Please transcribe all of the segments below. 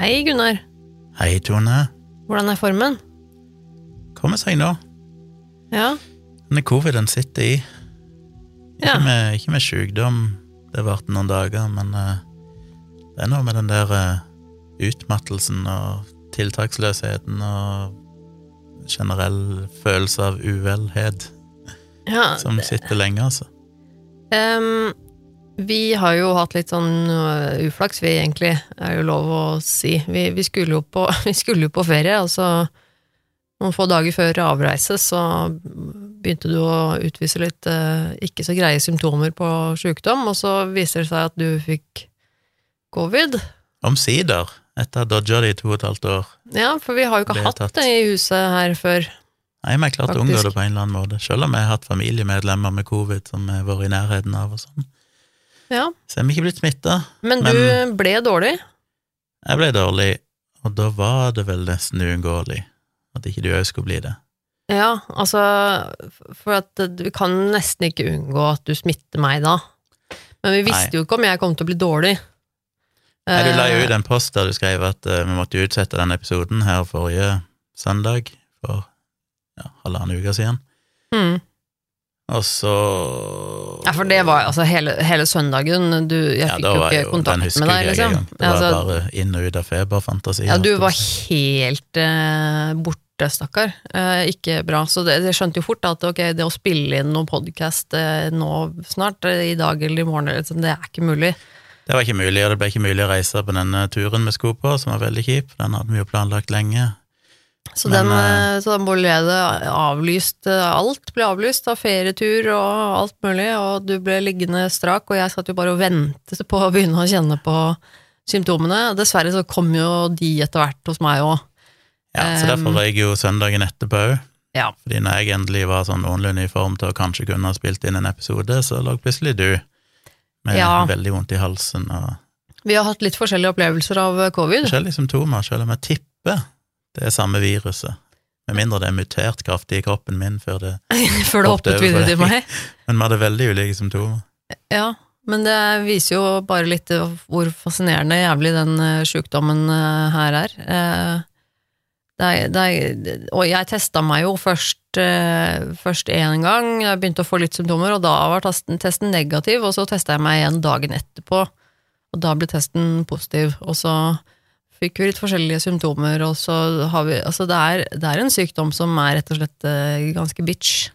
Hei, Gunnar. Hei, Tone. Hvordan er formen? Kommer seg nå. Ja, Denne coviden sitter i. Ikke, Ja. med, ikke med sykdom, det varte noen dager, men uh, det er noe med den der uh, utmattelsen og tiltaksløsheten og generell følelse av uvelhet ja. som sitter lenge, altså. Em, vi har jo hatt litt sånn øh, uflaks, vi egentlig, er jo lov å si. Vi, vi, skulle, jo på, vi skulle jo på ferie, og så noen få dager før avreise så begynte du å utvise litt eh, ikke så greie symptomer på sykdom, og så viser det seg at du fikk covid. Omsider, etter å ha dodga det i to og et halvt år. Ja, for vi har jo ikke Det hatt det i huset her før. Nei, vi har klart å unngå det på en eller annen måte, selv om vi har hatt familiemedlemmer med covid som har vært i nærheten av og sånn. Ja, Så er vi ikke blitt smitta. Men, Men- du ble dårlig. Jeg ble dårlig, og da var det vel nesten uunngåelig at ikke du òg skulle bli det. Ja, altså For at du kan nesten ikke unngå at du smitter meg da. Men vi visste Nei. jo ikke om jeg kom til å bli dårlig. Nei, Du la jo Eh, ut en post der du skrev at uh, vi måtte utsette den episoden her forrige søndag, for ja, halvannen uke siden. mm. Og så Ja, for det var altså hele, hele søndagen du, Jeg Ja, fikk jo ikke jo- kontakt med deg, jeg liksom. engang. Det var Altså, bare inn og ut av feberfantasi. ja, du var jeg helt eh, borte, stakkar. Eh, ikke bra. Så det, jeg skjønte jo fort at okay, det å spille inn noen podkast eh, nå snart, eh, i dag eller i morgen, liksom, det er ikke mulig. Det var ikke mulig, og det ble ikke mulig å reise på denne turen vi skulle på, som var veldig kjip. Den hadde vi jo planlagt lenge. Så, Men, den, eh, eh, så den boligledet avlyste eh, alt ble avlyst av ferietur og alt mulig, og du ble liggende strak, og jeg satt jo bare og ventet på å begynne å kjenne på symptomene. Dessverre så kom jo de etter hvert hos meg òg. Ja, Så derfor røyk jo søndagen etterpå òg. Ja. Fordi når jeg endelig var sånn noenlunde i form til å kanskje kunne ha spilt inn en episode, så lå plutselig du med Ja. veldig vondt i halsen og Vi har hatt litt forskjellige opplevelser av eh, covid. forskjellige symptomer, selv om jeg tipper det er samme viruset. Med mindre det er mutert kraftig i kroppen min før det Før det hoppet videre til meg. Men vi hadde veldig ulike symptomer. Ja, men det viser jo bare litt hvor fascinerende jævlig den eh, sjukdommen eh, her er. Eh, Det er, det er, og jeg testa meg jo først først én gang, jeg begynte å få litt symptomer, og da var testen, testen negativ, og så testa jeg meg igjen dagen etterpå, og da ble testen positiv, og så fikk vi litt forskjellige symptomer, og så har vi Altså, det er, det er en sykdom som er rett og slett eh, ganske bitch.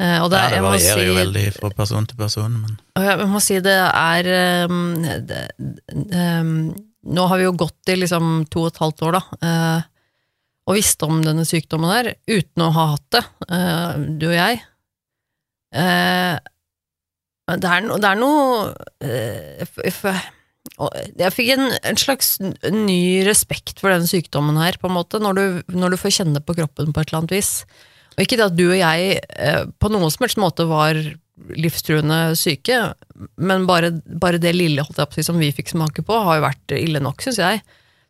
Eh, det, Ja, det varierer si, jo veldig fra person til person, men jeg må si det er um, det, um, Nå har vi jo gått i liksom to og et halvt år, da, eh, og visste om denne sykdommen her, uten å ha hatt det, eh, du og jeg. Det er, no, det er noe Jeg fikk en, en slags ny respekt for denne sykdommen her, på en måte, når du, når du får kjenne på kroppen på et eller annet vis. Og ikke det at du og jeg eh, på noen som helst måte var livstruende syke, men bare, bare det lille holdt jeg som vi fikk smake på, har jo vært ille nok, syns jeg.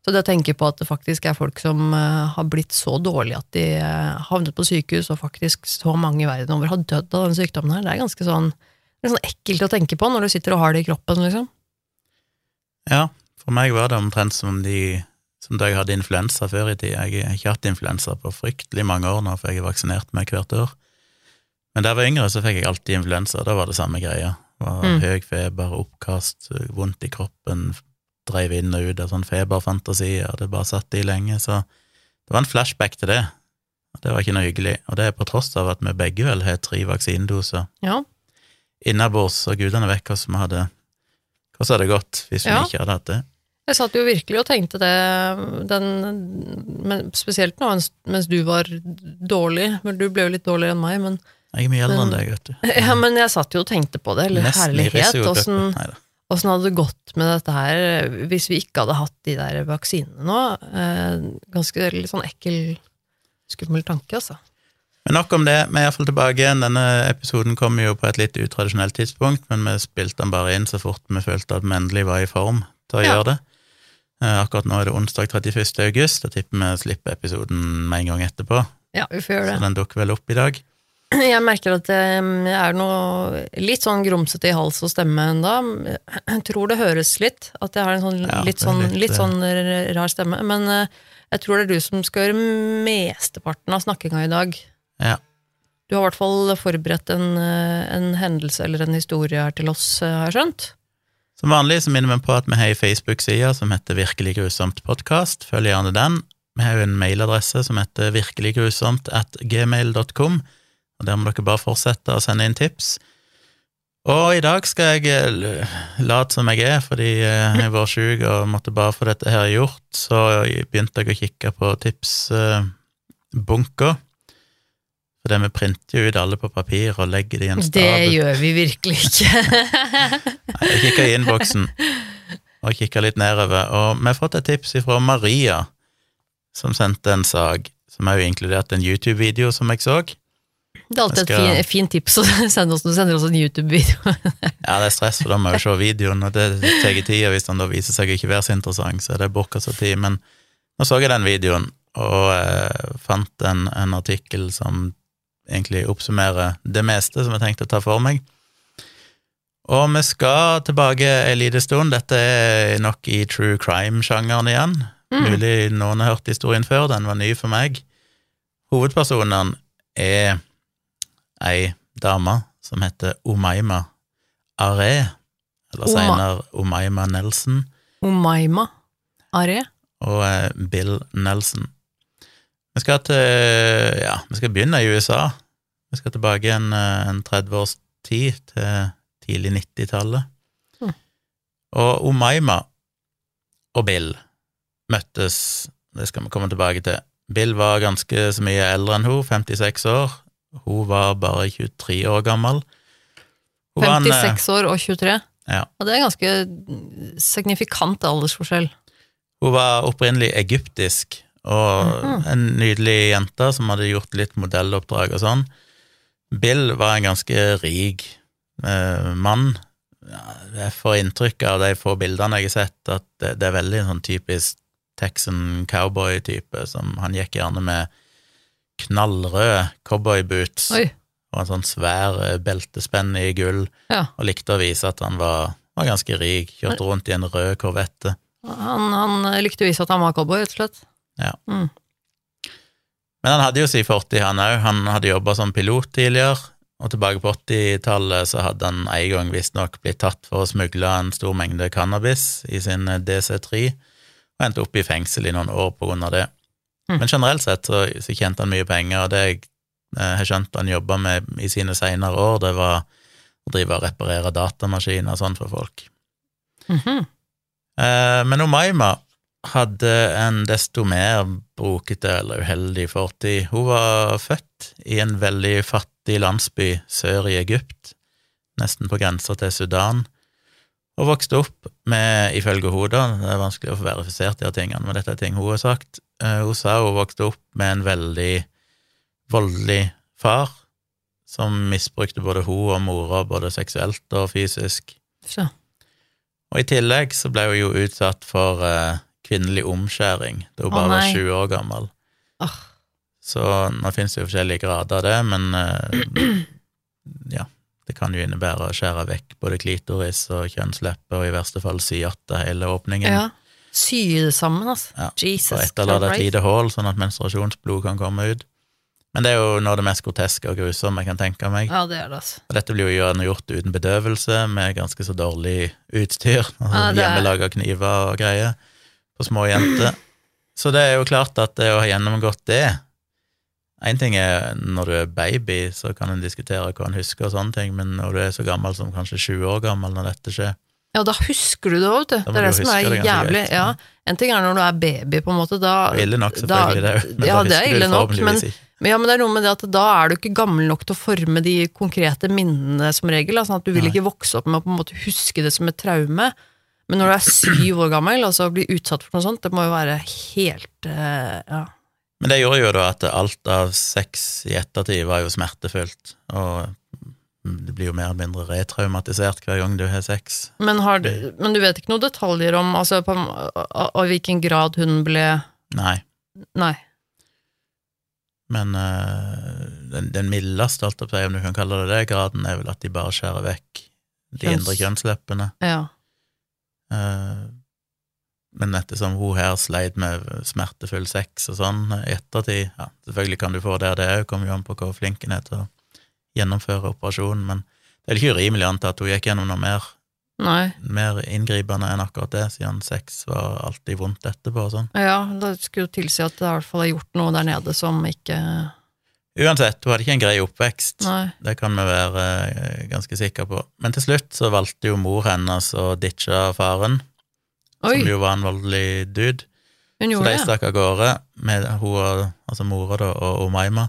Så det å tenke på at det faktisk er folk som eh, har blitt så dårlige at de eh, havnet på sykehus, og faktisk så mange i verden over har dødd av denne sykdommen her, det er ganske sånn, det er sånn ekkelt å tenke på når du sitter og har det i kroppen, liksom. Ja. For meg var det omtrent som de som da jeg hadde influensa før i tid. Jeg har ikke hatt influensa på fryktelig mange år nå, for jeg er vaksinert meg hvert år. Men da jeg var yngre, så fikk jeg alltid influensa. Da var det samme greia. Det var Mm. Høy feber, oppkast, vondt i kroppen, dreiv inn og ut av sånn feberfantasier. Det bare satt i lenge, så det var en flashback til det. Det var ikke noe hyggelig. Og det er på tross av at vi begge vel har tre vaksinedoser Ja, innabords, og gudene vekk oss, vi hadde hvordan hadde det gått hvis vi Ja. ikke hadde hatt det. jeg satt jo virkelig og tenkte det, den, men spesielt nå mens, du var dårlig, men du ble jo litt dårligere enn meg, men, Jeg er mye eldre enn deg, vet du. ja, men jeg satt jo og tenkte på det, eller Nesten herlighet, åssen Åssen hadde det gått med dette her hvis vi ikke hadde hatt de der vaksinene nå? Eh, ganske litt sånn ekkel, skummel tanke, altså. Men nok om det. Vi er iallfall tilbake igjen. Denne episoden kom jo på et litt utradisjonelt tidspunkt, men vi spilte den bare inn så fort vi følte at vi endelig var i form til å Ja. gjøre det. Eh, Akkurat nå er det onsdag 31. august. og tipper vi slipper episoden med en gang etterpå, Ja, vi får gjøre det. så den dukker vel opp i dag. Jeg merker at det jeg er noe litt sånn grumsete i hals og stemme enda. Jeg tror det høres litt, at jeg har en sånn, Ja, litt, sånn, litt, litt eh, sånn rar stemme. Men eh, jeg tror det er du som skal gjøre mesteparten av snakkinga i dag. Ja. Du har i hvert fall forberedt en, eh, en hendelse eller en historie her til oss, eh, har jeg skjønt. Som vanlig så minner vi på at vi har ei Facebook-side som heter Virkelig grusomt podkast. Følg gjerne den. Vi har jo en mailadresse som heter virkeliggrusomt at gmail.com, og der må dere bare fortsette å sende inn tips. Og i dag skal jeg eh, late som jeg er, fordi jeg var sjuk og måtte bare få dette her gjort, så begynte jeg å kikke på tipsbunker. For det vi printer jo ut alle på papir og legger det i en Det gjør vi virkelig ikke. Nei, Jeg kikka i innboksen og kikka litt nedover, og vi har fått et tips fra Maria, som sendte en sak, som jo inkludert en YouTube-video som jeg så. Det er alltid skal- et fin, fint tips å sende oss når du sender oss en YouTube-video. Ja, det er stress, for da må jeg jo se videoen, og det tar tid, og hvis den da viser seg å ikke være så interessant, så er det bortkasta tid. Men nå så jeg den videoen, og eh, fant en, en artikkel som egentlig oppsummerer det meste som jeg tenkte å ta for meg. Og vi skal tilbake en liten stund. Dette er nok i true crime-sjangeren igjen. Mm. Mulig noen har hørt historien før, den var ny for meg. Hovedpersonen er ei dame som heter Omaima Are, eller senere Omaima Nelson, Omaima Are. og eh, Bill Nelson. Vi skal til Ja, vi skal begynne i USA. Vi skal tilbake en, eh, en 30 års tid, til tidlig 90-tallet. Mm. Og Omaima og Bill møttes Det skal vi komme tilbake til. Bill var ganske så mye eldre enn hun, 56 år. Hun var bare 23 år gammel. Hun var en, eh, 56 år og 23. Ja. Og det er ganske signifikant aldersforskjell. Hun var opprinnelig egyptisk, og en nydelig jente som hadde gjort litt modelloppdrag og sånn. Bill var en ganske rik eh, mann. Jeg får inntrykk av de få bildene jeg har sett, at det, det er veldig sånn typisk Texan cowboy-type, som han gikk gjerne med knallrøde cowboyboots og en sånn svær eh, beltespenn i gull, Ja. og likte å vise at han var, var ganske rik, kjørte rundt i en rød korvette. Han, han likte å vise at han var cowboy, rett og slett. Ja. Mm. Men han hadde jo sin fortid, han òg. Han hadde jobba som pilot tidligere, og tilbake på 80-tallet så hadde han en gang visstnok blitt tatt for å smugle en stor mengde cannabis i sin DC3, og endte opp i fengsel i noen år på grunn av det. Mm. Men generelt sett så, så tjente han mye penger, og det jeg eh, har skjønt han jobba med i sine seinere år, det var å drive og reparere datamaskiner og sånn for folk. Mhm. Eh, Men Omaima hadde en desto mer brokete eller uheldig fortid. Hun var født i en veldig fattig landsby sør i Egypt, nesten på grensa til Sudan, og vokste opp med, ifølge henne, det er vanskelig å få verifisert de her tingene, men dette er ting hun har sagt, eh, hun sa hun vokste opp med en veldig voldelig far, som misbrukte både hun og mora, både seksuelt og fysisk. Så. Og i tillegg så ble hun jo utsatt for eh, kvinnelig omskjæring da hun bare var 20 år gammel. Oh. Så nå finnes det jo forskjellige grader av det, men eh, ja, det kan jo innebære å skjære vekk både klitoris og kjønnslepper, og i verste fall sy att hele åpningen. Ja. Sy det sammen, altså. Ja, Jesus og etterlate et lite hull, sånn at menstruasjonsblod kan komme ut. Men det er jo noe av det mest groteske og grusomme jeg kan tenke meg. Ja, det er det, altså. Og dette blir jo gjort uten bedøvelse, med ganske så dårlig utstyr. Altså Ja, Hjemmelaga kniver og greier på små jenter. Så det er jo klart at det å ha gjennomgått det En ting er når du er baby, så kan en diskutere hva en husker og sånne ting, men når du er så gammel som kanskje 20 år gammel når dette skjer Ja, da husker du det òg, vet du. Da Det er du det som er det jævlig. greit. Ja. En ting er når du er baby, på en måte, da Det er ille nok, selvfølgelig, det, er jo- men ja, da det er husker du ille nok, forhåpentligvis men- ikke. Ja, men det er noe med det at da er du ikke gammel nok til å forme de konkrete minnene som regel. Altså at du vil ikke vokse opp med å på en måte huske det som et traume. Men når du er syv år gammel, altså bli utsatt for noe sånt, det må jo være helt eh, ja. Men det gjorde jo da at alt av sex i ettertid var jo smertefullt, og det blir jo mer eller mindre retraumatisert hver gang du har sex. Men, har du, men du vet ikke noen detaljer om altså, på, av, hvilken grad hun ble Nei. Nei. Men eh, den, den mildeste, alt opp, om du kan kalle det det, graden er vel at de bare skjærer vekk de indre kjønnsleppene. Ja. Eh, men ettersom hun her sleit med smertefull sex og sånn i ettertid ja, Selvfølgelig kan du få det, det òg, kommer jo an på hvor flink en er til å gjennomføre operasjonen, men det er ikke urimelig å anta at hun gikk gjennom noe mer, mer inngripende enn akkurat det, siden sex var alltid vondt etterpå og sånn. Ja, det skulle jo tilsi at det i hvert fall er gjort noe der nede som ikke Uansett, hun hadde ikke en grei oppvekst. Nei. Det kan vi være eh, ganske sikre på. Men til slutt så valgte jo mor hennes å ditche faren, Oi, som jo var en voldelig dude. Så de stakk av gårde med hun altså mora da, og Omaima.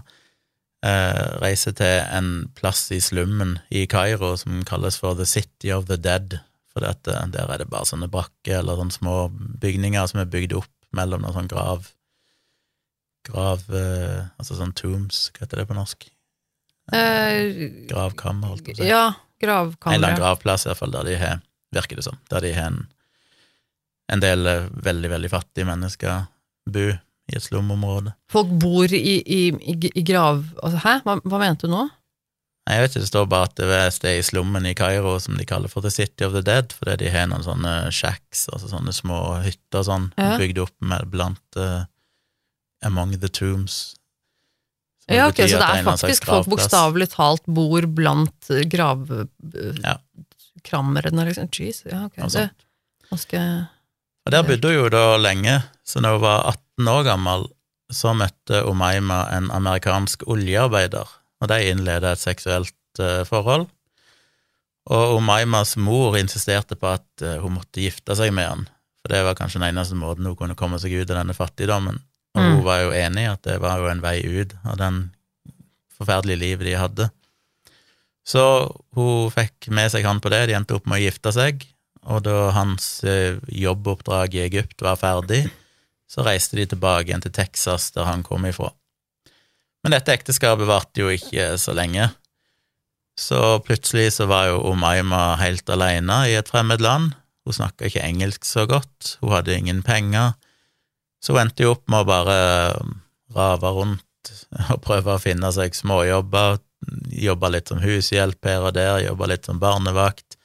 Eh, reiser til en plass i slummen i Kairo som kalles for The City of the Dead. For dette, der er det bare sånne brakker eller sånne små bygninger som er bygd opp mellom noen sånn grav Grav eh, Altså sånn tombs, hva heter det på norsk? Eh, Gravkammer, holdt jeg på å si. ja, gravkammer. En eller annen gravplass, i hvert fall, der de har, virker det som, der de har en, en del eh, veldig, veldig fattige mennesker bo i et slumområde. Folk bor i, i, i, i grav... Altså, hæ? Hva, hva mente du nå? Jeg vet ikke, det står bare at det er et sted i slummen i Kairo som de kaller for The City of the Dead, fordi de har noen sånne shacks, altså sånne små hytter sånn, Ja. bygd opp med blant eh, Among the Tombs. Ja, ok, Så det er faktisk folk bokstavelig talt bor blant eh, Ja. liksom? Jeez, ja, ok. Det ganske Og der bodde hun jo da lenge, så når hun var 18 år gammel, så møtte Omaima en amerikansk oljearbeider, og de innleda et seksuelt uh, forhold. Og Omaimas mor insisterte på at uh, hun måtte gifte seg med han, for det var kanskje den eneste måten hun kunne komme seg ut av denne fattigdommen. Og Mm. hun var jo enig i at det var jo en vei ut av den forferdelige livet de hadde. Så hun fikk med seg han på det, de endte opp med å gifte seg, og da hans eh, jobboppdrag i Egypt var ferdig, så reiste de tilbake igjen til Texas, der han kom ifra. Men dette ekteskapet varte jo ikke så lenge, så plutselig så var jo Omaima helt alene i et fremmed land. Hun snakka ikke engelsk så godt, hun hadde ingen penger, så hun endte jo opp med å bare rave rundt og prøve å finne seg småjobber, jobba litt som hushjelp her og der, jobba litt som barnevakt.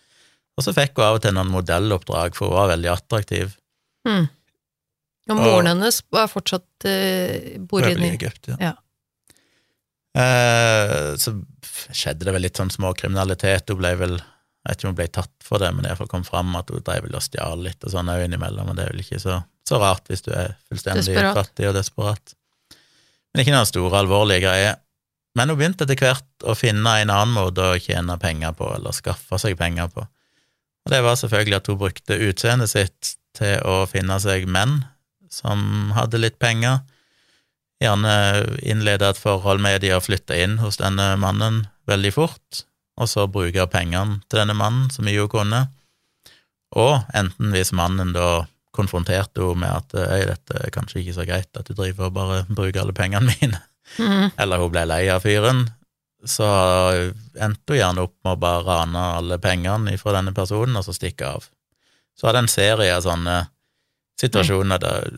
Og så fikk hun av og til noen modelloppdrag, for hun var veldig attraktiv. Mm. Og moren hennes var fortsatt uh, bor i Egypt, ja. Ja. Eh, så skjedde det vel litt sånn småkriminalitet. Hun ble vel Jeg vet ikke om hun ble tatt for det, men iallfall kom fram at hun drev og stjal litt og sånn òg innimellom, og det er vel ikke så, så rart hvis du er fullstendig Desperat. fattig og desperat. Men ikke noen store, alvorlige greier. Men hun begynte etter hvert å finne en annen måte å tjene penger på, eller skaffe seg penger på. Og det var selvfølgelig at hun brukte utseendet sitt til å finne seg menn som hadde litt penger, gjerne innlede et forhold med de og flytte inn hos denne mannen veldig fort, og så bruke pengene til denne mannen så mye hun kunne. Og enten hvis mannen da konfronterte henne med at «Øy, dette er kanskje ikke så greit at du driver og bare bruker alle pengene mine, Mm. eller hun ble lei av fyren, så endte hun gjerne opp med å bare rane alle pengene fra denne personen og så stikke av. Så hadde en serie av sånne situasjoner der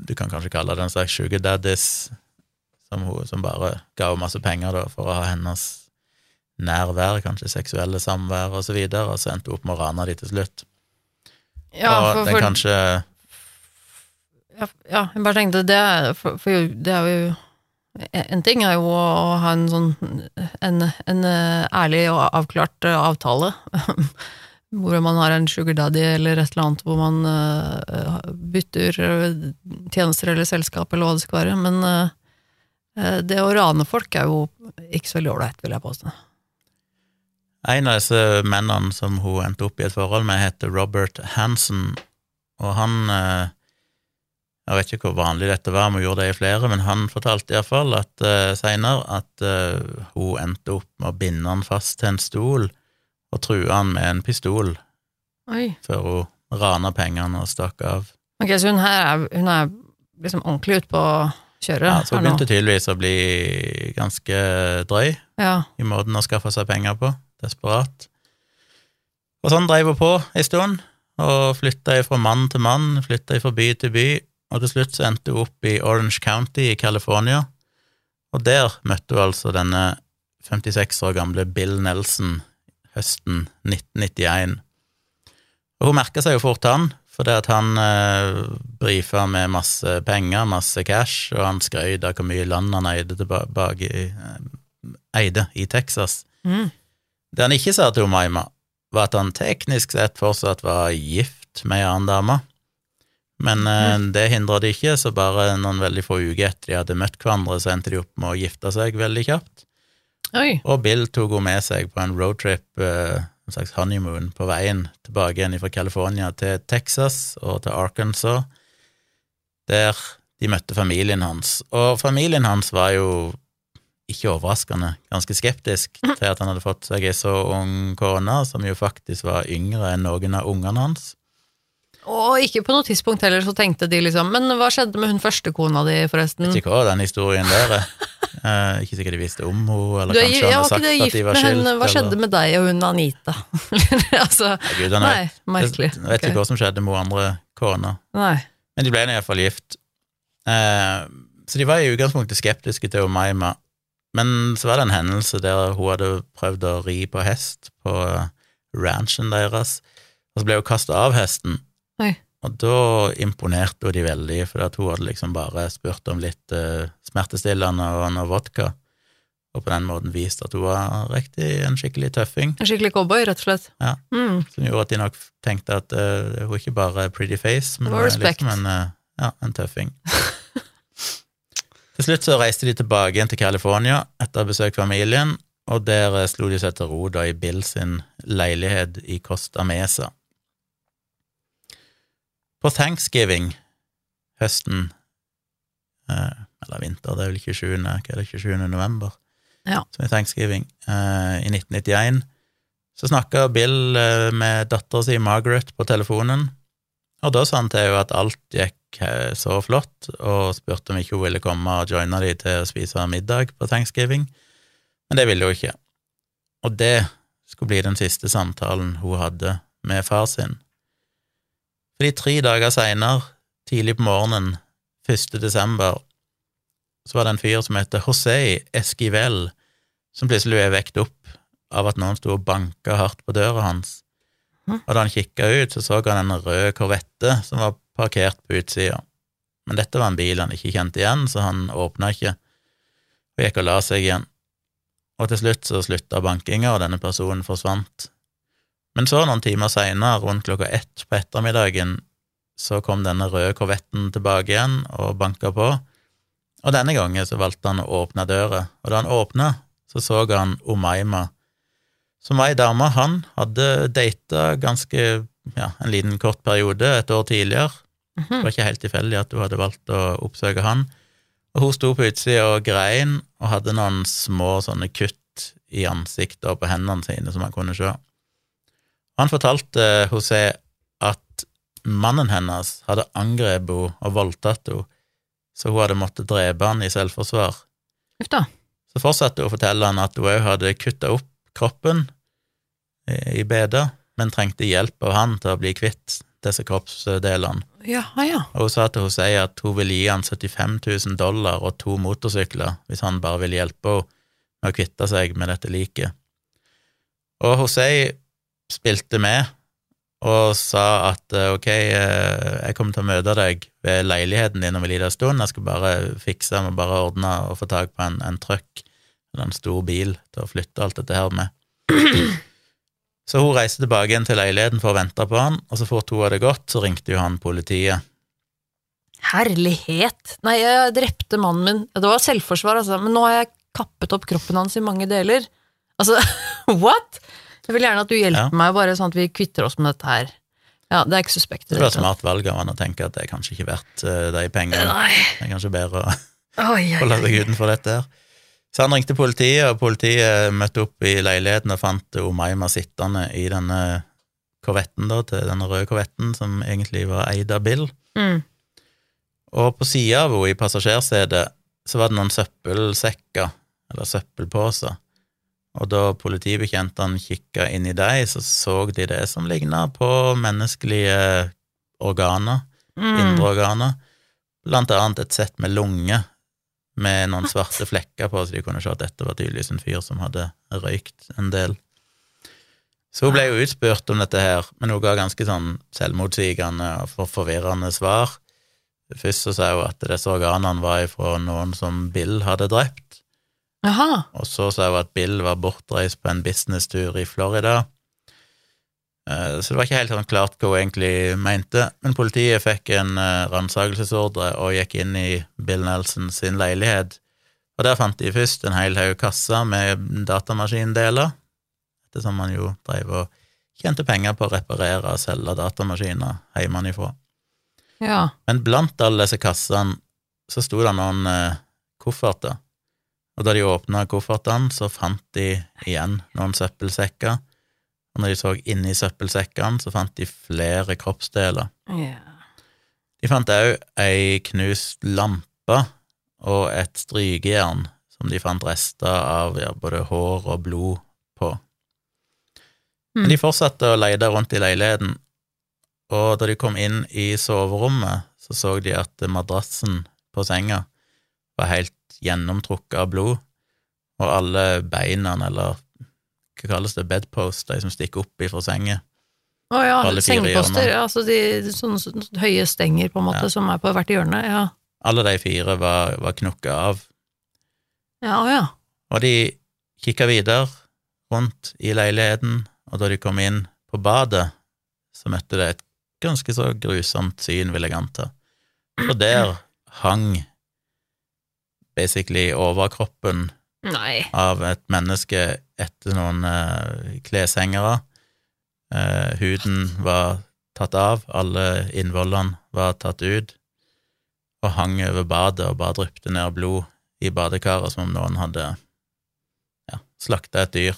du kan kanskje kalle det en slags sugar daddies, som, hun, som bare ga henne masse penger da, for å ha hennes nærvær, kanskje seksuelle samvær og så videre, og så endte hun opp med å rane de til slutt. Ja, og for, den kanskje ja, ja, jeg bare tenkte det, for, for det er jo En ting er jo å ha en sånn en, en ærlig og avklart avtale, hvor man har en sugar daddy eller et eller annet hvor man eh, bytter tjenester eller selskap eller hva det skal være, men eh, det å rane folk er jo ikke så veldig ålreit, vil jeg påstå. En av disse mennene som hun endte opp i et forhold med, heter Robert Hansen, og han eh, Jeg vet ikke hvor vanlig dette var, om hun gjorde det i flere, men han fortalte iallfall uh, seinere at eh, hun endte opp med å binde han fast til en stol og true han med en pistol Oi. før hun rana pengene og stakk av. Ok, så hun her er, hun er liksom ordentlig ute på å kjøre Ja, så hun begynte tydeligvis å bli ganske drøy Ja. i måten å skaffe seg penger på, desperat. Og sånn dreiv hun på ei stund, og flytta fra mann til mann, flytta fra by til by, og til slutt så endte hun opp i Orange County i California, Og der møtte hun altså denne 56 år gamle Bill Nelson høsten 1991. Og hun merka seg jo fort han, fordi at han eh, brifa med masse penger, masse cash, og han skrøt av hvor mye land han eide, tilbake, eh, eide i Texas. Mm. Det han ikke sa til Omaima var at han teknisk sett fortsatt var gift med ei annen dame. Men eh, det hindra det ikke, så bare noen veldig få uker etter de hadde møtt hverandre, så endte de opp med å gifte seg veldig kjapt. Oi. Og Bill tok henne med seg på en roadtrip, eh, en slags honeymoon, på veien tilbake igjen fra California til Texas og til Arkansas, der de møtte familien hans. Og familien hans var jo ikke overraskende, ganske skeptisk til at han hadde fått seg ei så ung kone, som jo faktisk var yngre enn noen av ungene hans. Og ikke på noe tidspunkt heller så tenkte de liksom Men hva skjedde med hun første kona di, forresten? Vet ikke hva den historien der er. Eh, ikke sikkert de visste om henne, eller er, kanskje ja, han hadde har sagt at de var skilt. henne? Hva skjedde med deg og hun Anita? altså, nei, Gud, nei, merkelig. Jeg vet ikke hva som skjedde med andre kona. Nei. Men de ble nå iallfall gift. Eh, så de var i utgangspunktet skeptiske til Umayma, men så var det en hendelse der hun hadde prøvd å ri på hest på ranchen deres, og så ble hun kasta av hesten. Oi. Og da imponerte hun de veldig, for at hun hadde liksom bare spurt om litt uh, smertestillende og noe vodka, og på den måten vist at hun var riktig en skikkelig tøffing, En skikkelig cowboy, rett og slett. Ja. Mm. som gjorde at de nok tenkte at uh, hun ikke bare er pretty face, men hun er liksom en, uh, ja, en tøffing. til slutt så reiste de tilbake igjen til California etter å ha besøkt familien, og der eh, slo de seg til ro da i Bill sin leilighet i Costa Mesa. På thanksgiving høsten eh, Eller vinter, det er vel 27. Hva er det, 27. november? Ja. Som er thanksgiving. eh, I 1991 så snakka Bill med dattera si Margaret på telefonen, og da sa han til henne at alt gikk eh, så flott, og spurte om ikke hun ville komme og joine de til å spise middag på thanksgiving, men det ville hun ikke. Og det skulle bli den siste samtalen hun hadde med far sin. Fordi tre dager seinere, tidlig på morgenen, 1. desember, så var det en fyr som heter José Esquivel, som plutselig ble vekt opp av at noen sto og banka hardt på døra hans. Og da han kikka ut, så så han en rød korvette som var parkert på utsida. Men dette var en bil han ikke kjente igjen, så han åpna ikke, og gikk og la seg igjen. Og til slutt så slutta bankinga, og denne personen forsvant. Men så, noen timer seinere, rundt klokka ett på ettermiddagen, så kom denne røde korvetten tilbake igjen og banka på, og denne gangen så valgte han å åpne døra, og da han åpna, så så han Umayma, som var ei dame han hadde data ganske, ja, en liten kort periode et år tidligere. Det Mhm. var ikke helt tilfeldig at hun hadde valgt å oppsøke han. Og hun sto på utsida og grein, og hadde noen små sånne kutt i ansiktet og på hendene sine som han kunne se. Han fortalte José at mannen hennes hadde angrepet henne og voldtatt henne, så hun hadde måttet drepe han i selvforsvar. Ufta. Så fortsatte hun å fortelle han at hun òg hadde kutta opp kroppen i i beda, men trengte hjelp av han til å bli kvitt disse kroppsdelene. Ja, ja. Og hun sa til Hosei at hun ville gi han 75 000 dollar og to motorsykler hvis han bare ville hjelpe henne med å kvitte seg med dette liket. Og Hosei spilte med og sa at eh, ok, eh, jeg kommer til å møte deg ved leiligheten din om en liten stund, jeg skal bare fikse, med bare ordne og få tak på en, en truck eller en stor bil til å flytte alt dette her med. Så hun reiste tilbake igjen til leiligheten for å vente på han, og så fort hun hadde gått, så ringte jo han politiet. Herlighet! Nei, jeg drepte mannen min. Det var selvforsvar, altså, men nå har jeg kappet opp kroppen hans i mange deler. Altså, what?! Jeg vil gjerne at du hjelper Ja. meg, bare sånn at vi kvitter oss med dette her. Ja, det er ikke suspekt. Det var et smart valg av han å tenke at det er kanskje ikke verdt eh, de pengene. Nei. Det er kanskje bedre å holde seg utenfor dette her. Så han ringte politiet, og politiet møtte opp i leiligheten og fant Omaima sittende i denne korvetten, da, til denne røde korvetten, som egentlig var eid av Bill. Mm. Og på sida av henne, i passasjersetet, så var det noen søppelsekker, eller søppelposer. Og da politibetjentene kikka inn i dem, så så de det som ligna på menneskelige organer, Mm. indre organer, blant annet et sett med lunger med noen svarte flekker på, så de kunne se at dette var tydeligvis en fyr som hadde røykt en del. Så hun ble jo utspurt om dette her, men hun ga ganske sånn selvmotsigende og for forvirrende svar. Først så sa hun at disse organene var fra noen som Bill hadde drept, Aha. og så sa hun at Bill var bortreist på en businesstur i Florida. Eh, Så det var ikke helt sånn klart hva hun egentlig mente, men politiet fikk en eh, ransakelsesordre og gikk inn i Bill Nelson sin leilighet, og der fant de først en hel haug kasser med datamaskindeler, ettersom man jo drev og tjente penger på å reparere og selge datamaskiner hjemmefra. Ja. Men blant alle disse kassene så sto det noen eh, kofferter, og da de åpna koffertene, så fant de igjen noen søppelsekker, og når de så inni søppelsekkene, så fant de flere kroppsdeler. Yeah. De fant òg ei knust lampe og et strykejern som de fant rester av ja, både hår og blod på. Men de fortsatte å leide rundt i leiligheten, og da de kom inn i soverommet, så så de at madrassen på senga var helt gjennomtrukket av blod, og alle beina, eller hva kalles det, bedpost, de som stikker opp ifra senga, Å ja, sengeposter. hjørner. Altså de sånne, sånne høye stenger, på en måte, Ja. som er på hvert hjørne. Ja. alle de fire var, var knukket av. Ja, å ja. Og de kikka videre rundt i leiligheten, og da de kom inn på badet, så møtte de et ganske så grusomt syn, vil jeg anta. For der hang basically overkroppen Nei. av et menneske etter noen eh, kleshengere. Eh, huden var tatt av, alle innvollene var tatt ut, og hang over badet og bare dryppet ned blod i badekaret som om noen hadde ja, slakta et dyr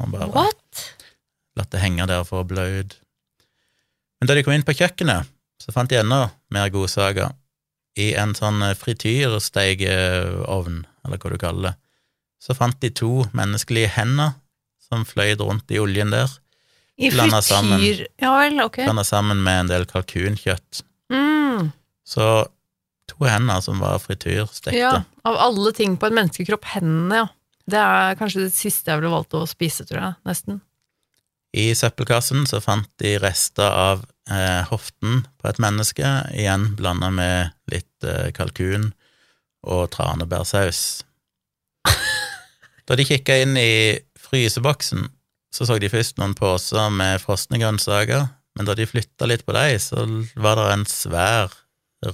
og bare What? latt det henge der for å blø ut. Men da de kom inn på kjøkkenet, så fant de enda mer godsaker. I en sånn frityrsteigeovn, eller hva du kaller det, så fant de to menneskelige hender som fløy rundt i oljen der, Blanda sammen. Ja vel, ok. blanda sammen med en del kalkunkjøtt. Mm. Så to hender som var frityrstekte. Ja, av alle ting på en menneskekropp, hendene, ja. Det er kanskje det siste jeg ville valgt å spise, tror jeg. Nesten. I søppelkassen så fant de rester av eh, hoften på et menneske, igjen blanda med litt eh, kalkun og tranebærsaus. Da de kikka inn i fryseboksen, så så de først noen poser med frosne grønnsaker, men da de flytta litt på dem, så var det en svær,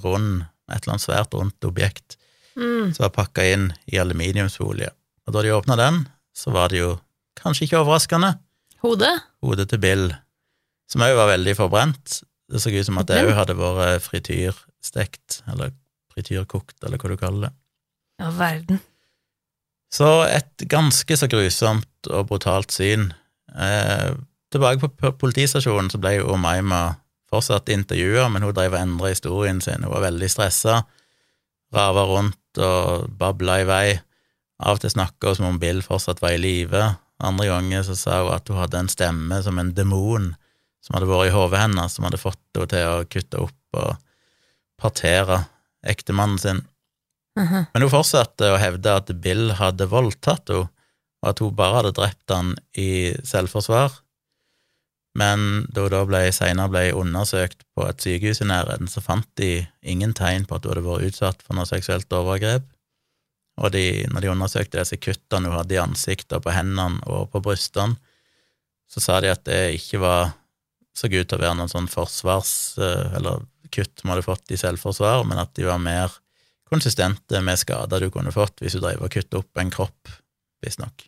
rund, et eller annet svært rundt objekt Mm. som var pakka inn i aluminiumsfolie. Og da de åpna den, så var det jo kanskje ikke overraskende Hodet? hodet til Bill, som òg var veldig forbrent. Det så ut som at det òg hadde vært frityrstekt, eller frityrkokt, eller hva du kaller det. Ja, verden. Så et ganske så grusomt og brutalt syn. Eh, tilbake på politistasjonen så ble jo Omaima fortsatt intervjua, men hun drev og endra historien sin. Hun var veldig stressa, rava rundt og babla i vei. Av og til snakka hun som om Bill fortsatt var i live. Andre ganger så sa hun at hun hadde en stemme som en demon som hadde vært i hodet hennes, som hadde fått henne til å kutte opp og partere ektemannen sin. Mhm. Men hun fortsatte å hevde at Bill hadde voldtatt henne, og at hun bare hadde drept han i selvforsvar. Men da hun da ble, senere ble undersøkt på et sykehus i nærheten, så fant de ingen tegn på at hun hadde vært utsatt for noe seksuelt overgrep. Og de, når de undersøkte disse kuttene hun hadde i ansiktet på hendene og på brystene, så sa de at det ikke var så ut til å være noen sånn forsvars... eh, Eller kutt som hadde fått i selvforsvar, men at de var mer konsistente med skader du kunne fått hvis du drev og kuttet opp en kropp, visstnok.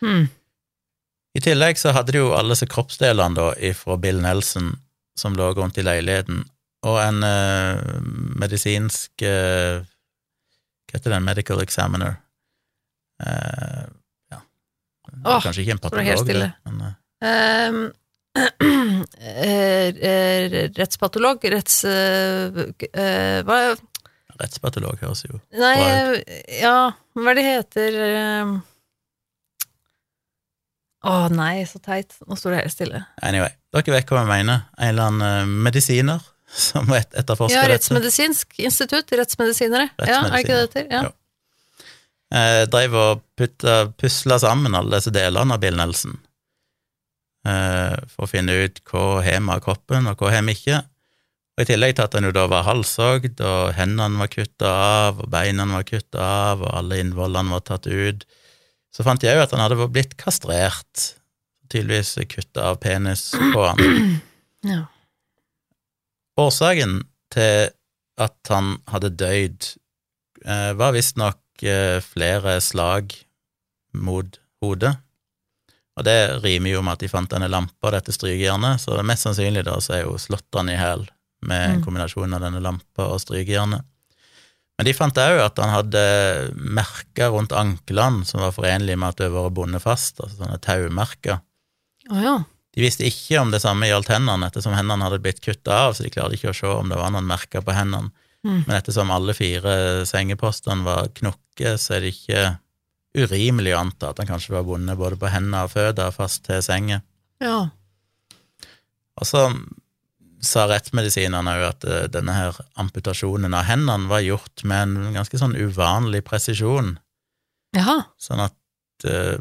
Hmm. I tillegg så hadde de jo alle disse kroppsdelene da fra Bill Nelson som lå rundt i leiligheten, og en eh, medisinsk eh, Hva heter det? En medical examiner. Eh, ja. Åh, kanskje ikke en patolog, det, men eh, Ehm, eh, eh, rettspatolog, retts... hva rettspatolog høres jo Nei, ja, hva er det heter Å oh, nei, så teit. Nå står det helt stille. Anyway, dere vet hva jeg mener. En eller annen eh, medisiner som etterforsker dette. Ja, dette. Rettsmedisinsk institutt, rettsmedisinere. Ja, er det ikke det det heter? Ja. Jo. Eh, drev og pusla sammen alle disse delene av Bill Nelson eh, for å finne ut hva har vi av kroppen, og hva har vi ikke. Og I tillegg til at han jo da var halshogd, og hendene var kutta av, og beina var kutta av, og alle innvollene var tatt ut, så fant jeg jo at han hadde blitt kastrert. Tydeligvis kutta av penis på han. Ja. Årsaken til at han hadde døyd, eh, var visstnok eh, flere slag mot hodet. Og det rimer jo med at de fant denne lampa dette strykejernet, så mest sannsynlig da så er jo slått han i hæl med en Mm. kombinasjon av denne lampa og strykejernet. Men de fant òg at han hadde merker rundt anklene som var forenlige med at det var bundet fast, altså sånne taumerker. Oh, ja. De visste ikke om det samme gjaldt hendene, ettersom hendene hadde blitt kutta av, så de klarte ikke å se om det var noen merker på hendene. Mm. Men ettersom alle fire sengepostene var knokke, så er det ikke urimelig å anta at han kanskje var bundet både på hender og føtter fast til senga. Ja. Og så sa rettsmedisinerne òg at eh, denne her amputasjonen av hendene var gjort med en ganske sånn uvanlig presisjon, Jaha. sånn at uh,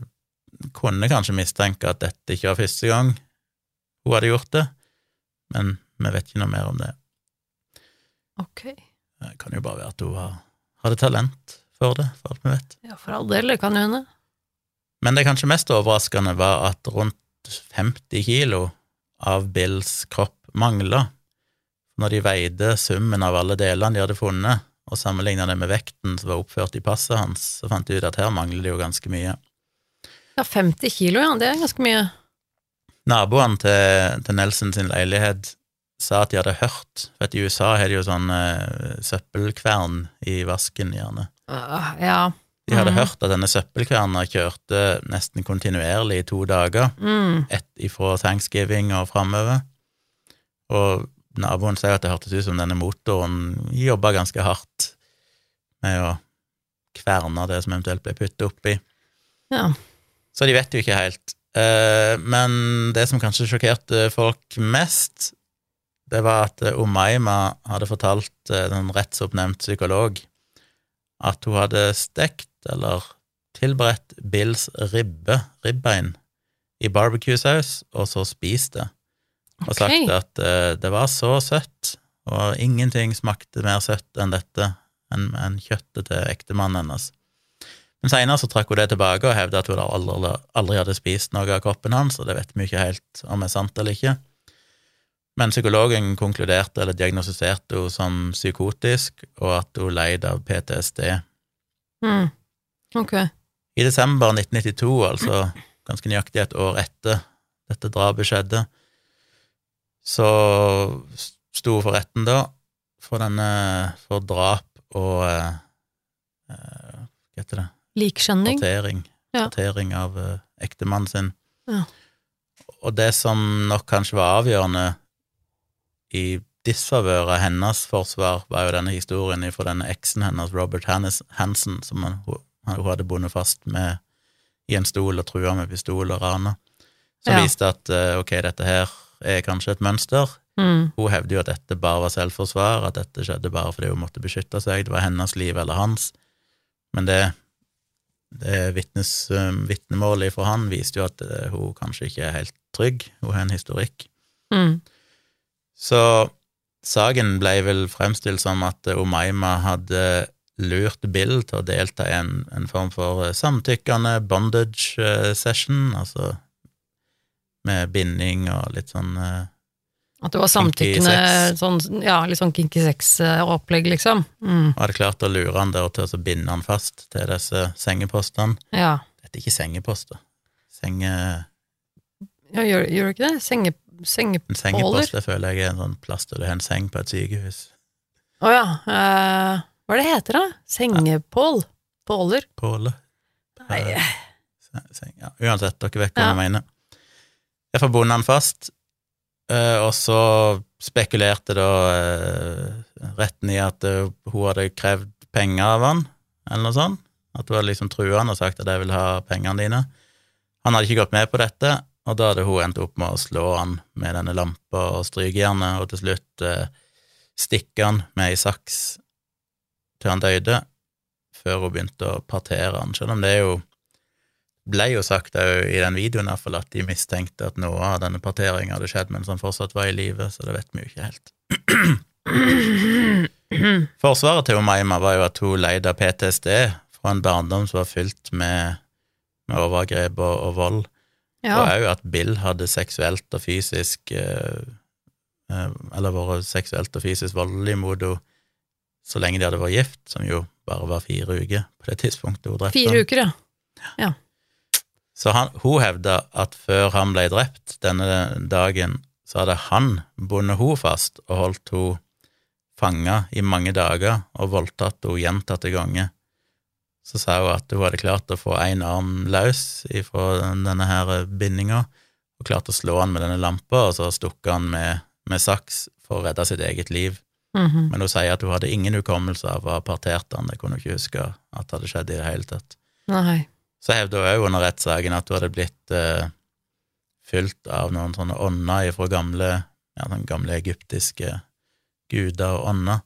kunne kanskje mistenke at dette ikke var første gang hun hadde gjort det, men vi vet ikke noe mer om det. Ok. Det kan jo bare være at hun hadde talent for det, for alt vi vet. Ja, for all del, det kan hende. Men det kanskje mest overraskende var at rundt 50 kilo av Bills kropp mangla. Når de veide summen av alle delene de hadde funnet, og sammenligna det med vekten som var oppført i passet hans, så fant de ut at her mangler det jo ganske mye. Ja, 50 kilo, ja, det er ganske mye. Naboene til, til Nelson sin leilighet sa at de hadde hørt, for at i USA har de jo sånn eh, søppelkvern i vasken, gjerne. Uh, ja. De hadde mm. hørt at denne søppelkverna kjørte nesten kontinuerlig i to dager. Mm. ett ifra thanksgiving og framover. Og naboen sier at det hørtes ut som denne motoren jobba ganske hardt med å kverne det som eventuelt ble puttet oppi. ja. Så de vet jo ikke helt. Eh, Men det som kanskje sjokkerte folk mest, det var at Omaima Umaima hadde fortalt den en rettsoppnevnt psykolog at hun hadde stekt eller tilberedt Bills ribbe, ribbein, i barbecue-saus, og så spist det. Og sagt at uh, det var så søtt, og ingenting smakte mer søtt enn dette, enn en kjøttet til ektemannen hennes. Men seinere så trakk hun det tilbake og hevda at hun aldri, aldri hadde spist noe av kroppen hans, og det vet vi ikke helt om er sant eller ikke. Men psykologen konkluderte eller diagnostiserte henne som psykotisk, og at hun leid av PTSD. Mm. Ok. I desember 1992, altså ganske nøyaktig et år etter dette drapet skjedde, så sto hun for retten da, for denne for drap og eh, eh, Hva heter det? Likskjønning. Partering. Ja. Partering av eh, ektemannen sin. Ja. Og det som nok kanskje var avgjørende i disfavør av hennes forsvar, var jo denne historien fra denne eksen hennes, Robert Hansen, som hun, hun hadde bundet fast med i en stol og trua med pistol og rana, som Ja. viste at eh, ok, dette her er kanskje et mønster. Mm. Hun hevder jo at dette bare var selvforsvar, at dette skjedde bare fordi hun måtte beskytte seg, det var hennes liv eller hans. Men det, det vitnes, um, vitnemålet fra han viste jo at eh, hun kanskje ikke er helt trygg, hun har en historikk. Mm. Så saken ble vel fremstilt som at Omaima Umaima hadde lurt Bill til å delta i en, en form for eh, samtykkende bondage eh, session, altså med binding og litt sånn uh, At det var samtykkende sånn, ja, litt sånn kinky sex-opplegg, liksom. Mm. hadde klart å lure han der til å binde han fast til disse sengepostene. Ja. Dette er ikke sengeposter. Senge, ja gjør, gjør du ikke det? Senge, en sengepåler? sengepost det føler jeg er en sånn plass der du har en seng på et sykehus. Å ja. Uh, hva er det heter, da? Sengepål? Påler? Påle. Nei, Se- Seng. Ja, uansett, dere vet hva Ja. jeg mener. Jeg forbundet han fast, eh, og så spekulerte da eh, retten i at eh, hun hadde krevd penger av han, eller noe sånt. At hun hadde liksom trua han og sagt at 'jeg vil ha pengene dine'. Han hadde ikke gått med på dette, og da hadde hun endt opp med å slå han med denne lampa og strykejernet, og til slutt eh, stikke han med ei saks til han døde, før hun begynte å partere han, selv om det er jo ble jo sagt òg i den videoen iallfall at de mistenkte at noe av denne parteringa hadde skjedd mens han fortsatt var i live, så det vet vi jo ikke helt. Forsvaret til Umayma var jo at hun leide av PTSD fra en barndom som var fylt med, med overgrep og, og vold, Ja. og òg at Bill hadde seksuelt og fysisk eh, eh, Eller vært seksuelt og fysisk voldelig mot henne så lenge de hadde vært gift, som jo bare var fire uker på det tidspunktet hun drepte Fire uker, ja. Så han, hun hevda at før han ble drept denne dagen, så hadde han bundet henne fast og holdt henne fanga i mange dager og voldtatt henne gjentatte ganger. Så sa hun at hun hadde klart å få én arm løs fra denne her bindinga, og klart å slå han med denne lampa, og så stukket han med, med saks for å redde sitt eget liv. Mhm. Men hun sier at hun hadde ingen hukommelse av å ha partert han, det kunne hun ikke huske at hadde skjedd i det hele tatt. Nei. Så hevda hun òg under rettssaken at hun hadde blitt uh, fylt av noen sånne ånder fra gamle, ja, gamle egyptiske guder og ånder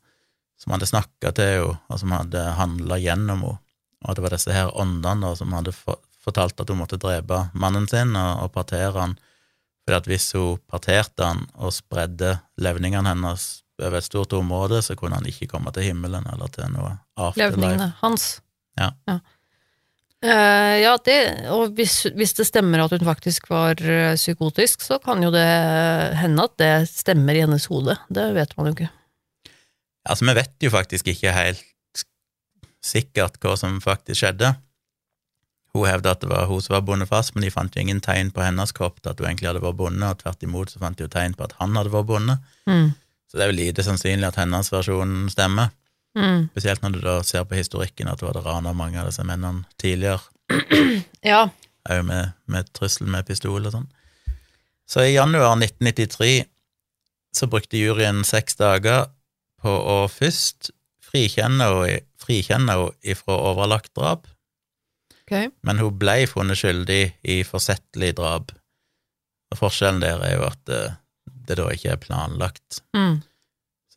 som hadde snakka til henne, og som hadde handla gjennom henne. Og det var disse her åndene som hadde fortalt at hun måtte drepe mannen sin og, og partere han, fordi at hvis hun parterte han og spredde levningene hennes over et stort område, så kunne han ikke komme til himmelen eller til noe afterlife. Levningene hans. Ja. Eh, ja, det, og hvis, hvis det stemmer at hun faktisk var eh, psykotisk, så kan jo det hende at det stemmer i hennes hode. Det vet man jo ikke. Altså, vi vet jo faktisk ikke helt sikkert hva som faktisk skjedde. Hun hevda at det var hun som var bundet fast, men de fant jo ingen tegn på hennes kropp til at hun egentlig hadde vært bundet, og tvert imot så fant de jo tegn på at han hadde vært bundet. Mm. Så det er jo lite sannsynlig at hennes versjon stemmer, Mm. spesielt når du da ser på historikken at du hadde rana mange av disse mennene tidligere, Ja. òg med, med trussel med pistol og sånn. Så i januar 1993 så brukte juryen seks dager på å først frikjenne henne ifra overlagt drap, okay. men hun ble funnet skyldig i forsettlig drap. Og forskjellen der er jo at det, det da ikke er planlagt. Mm.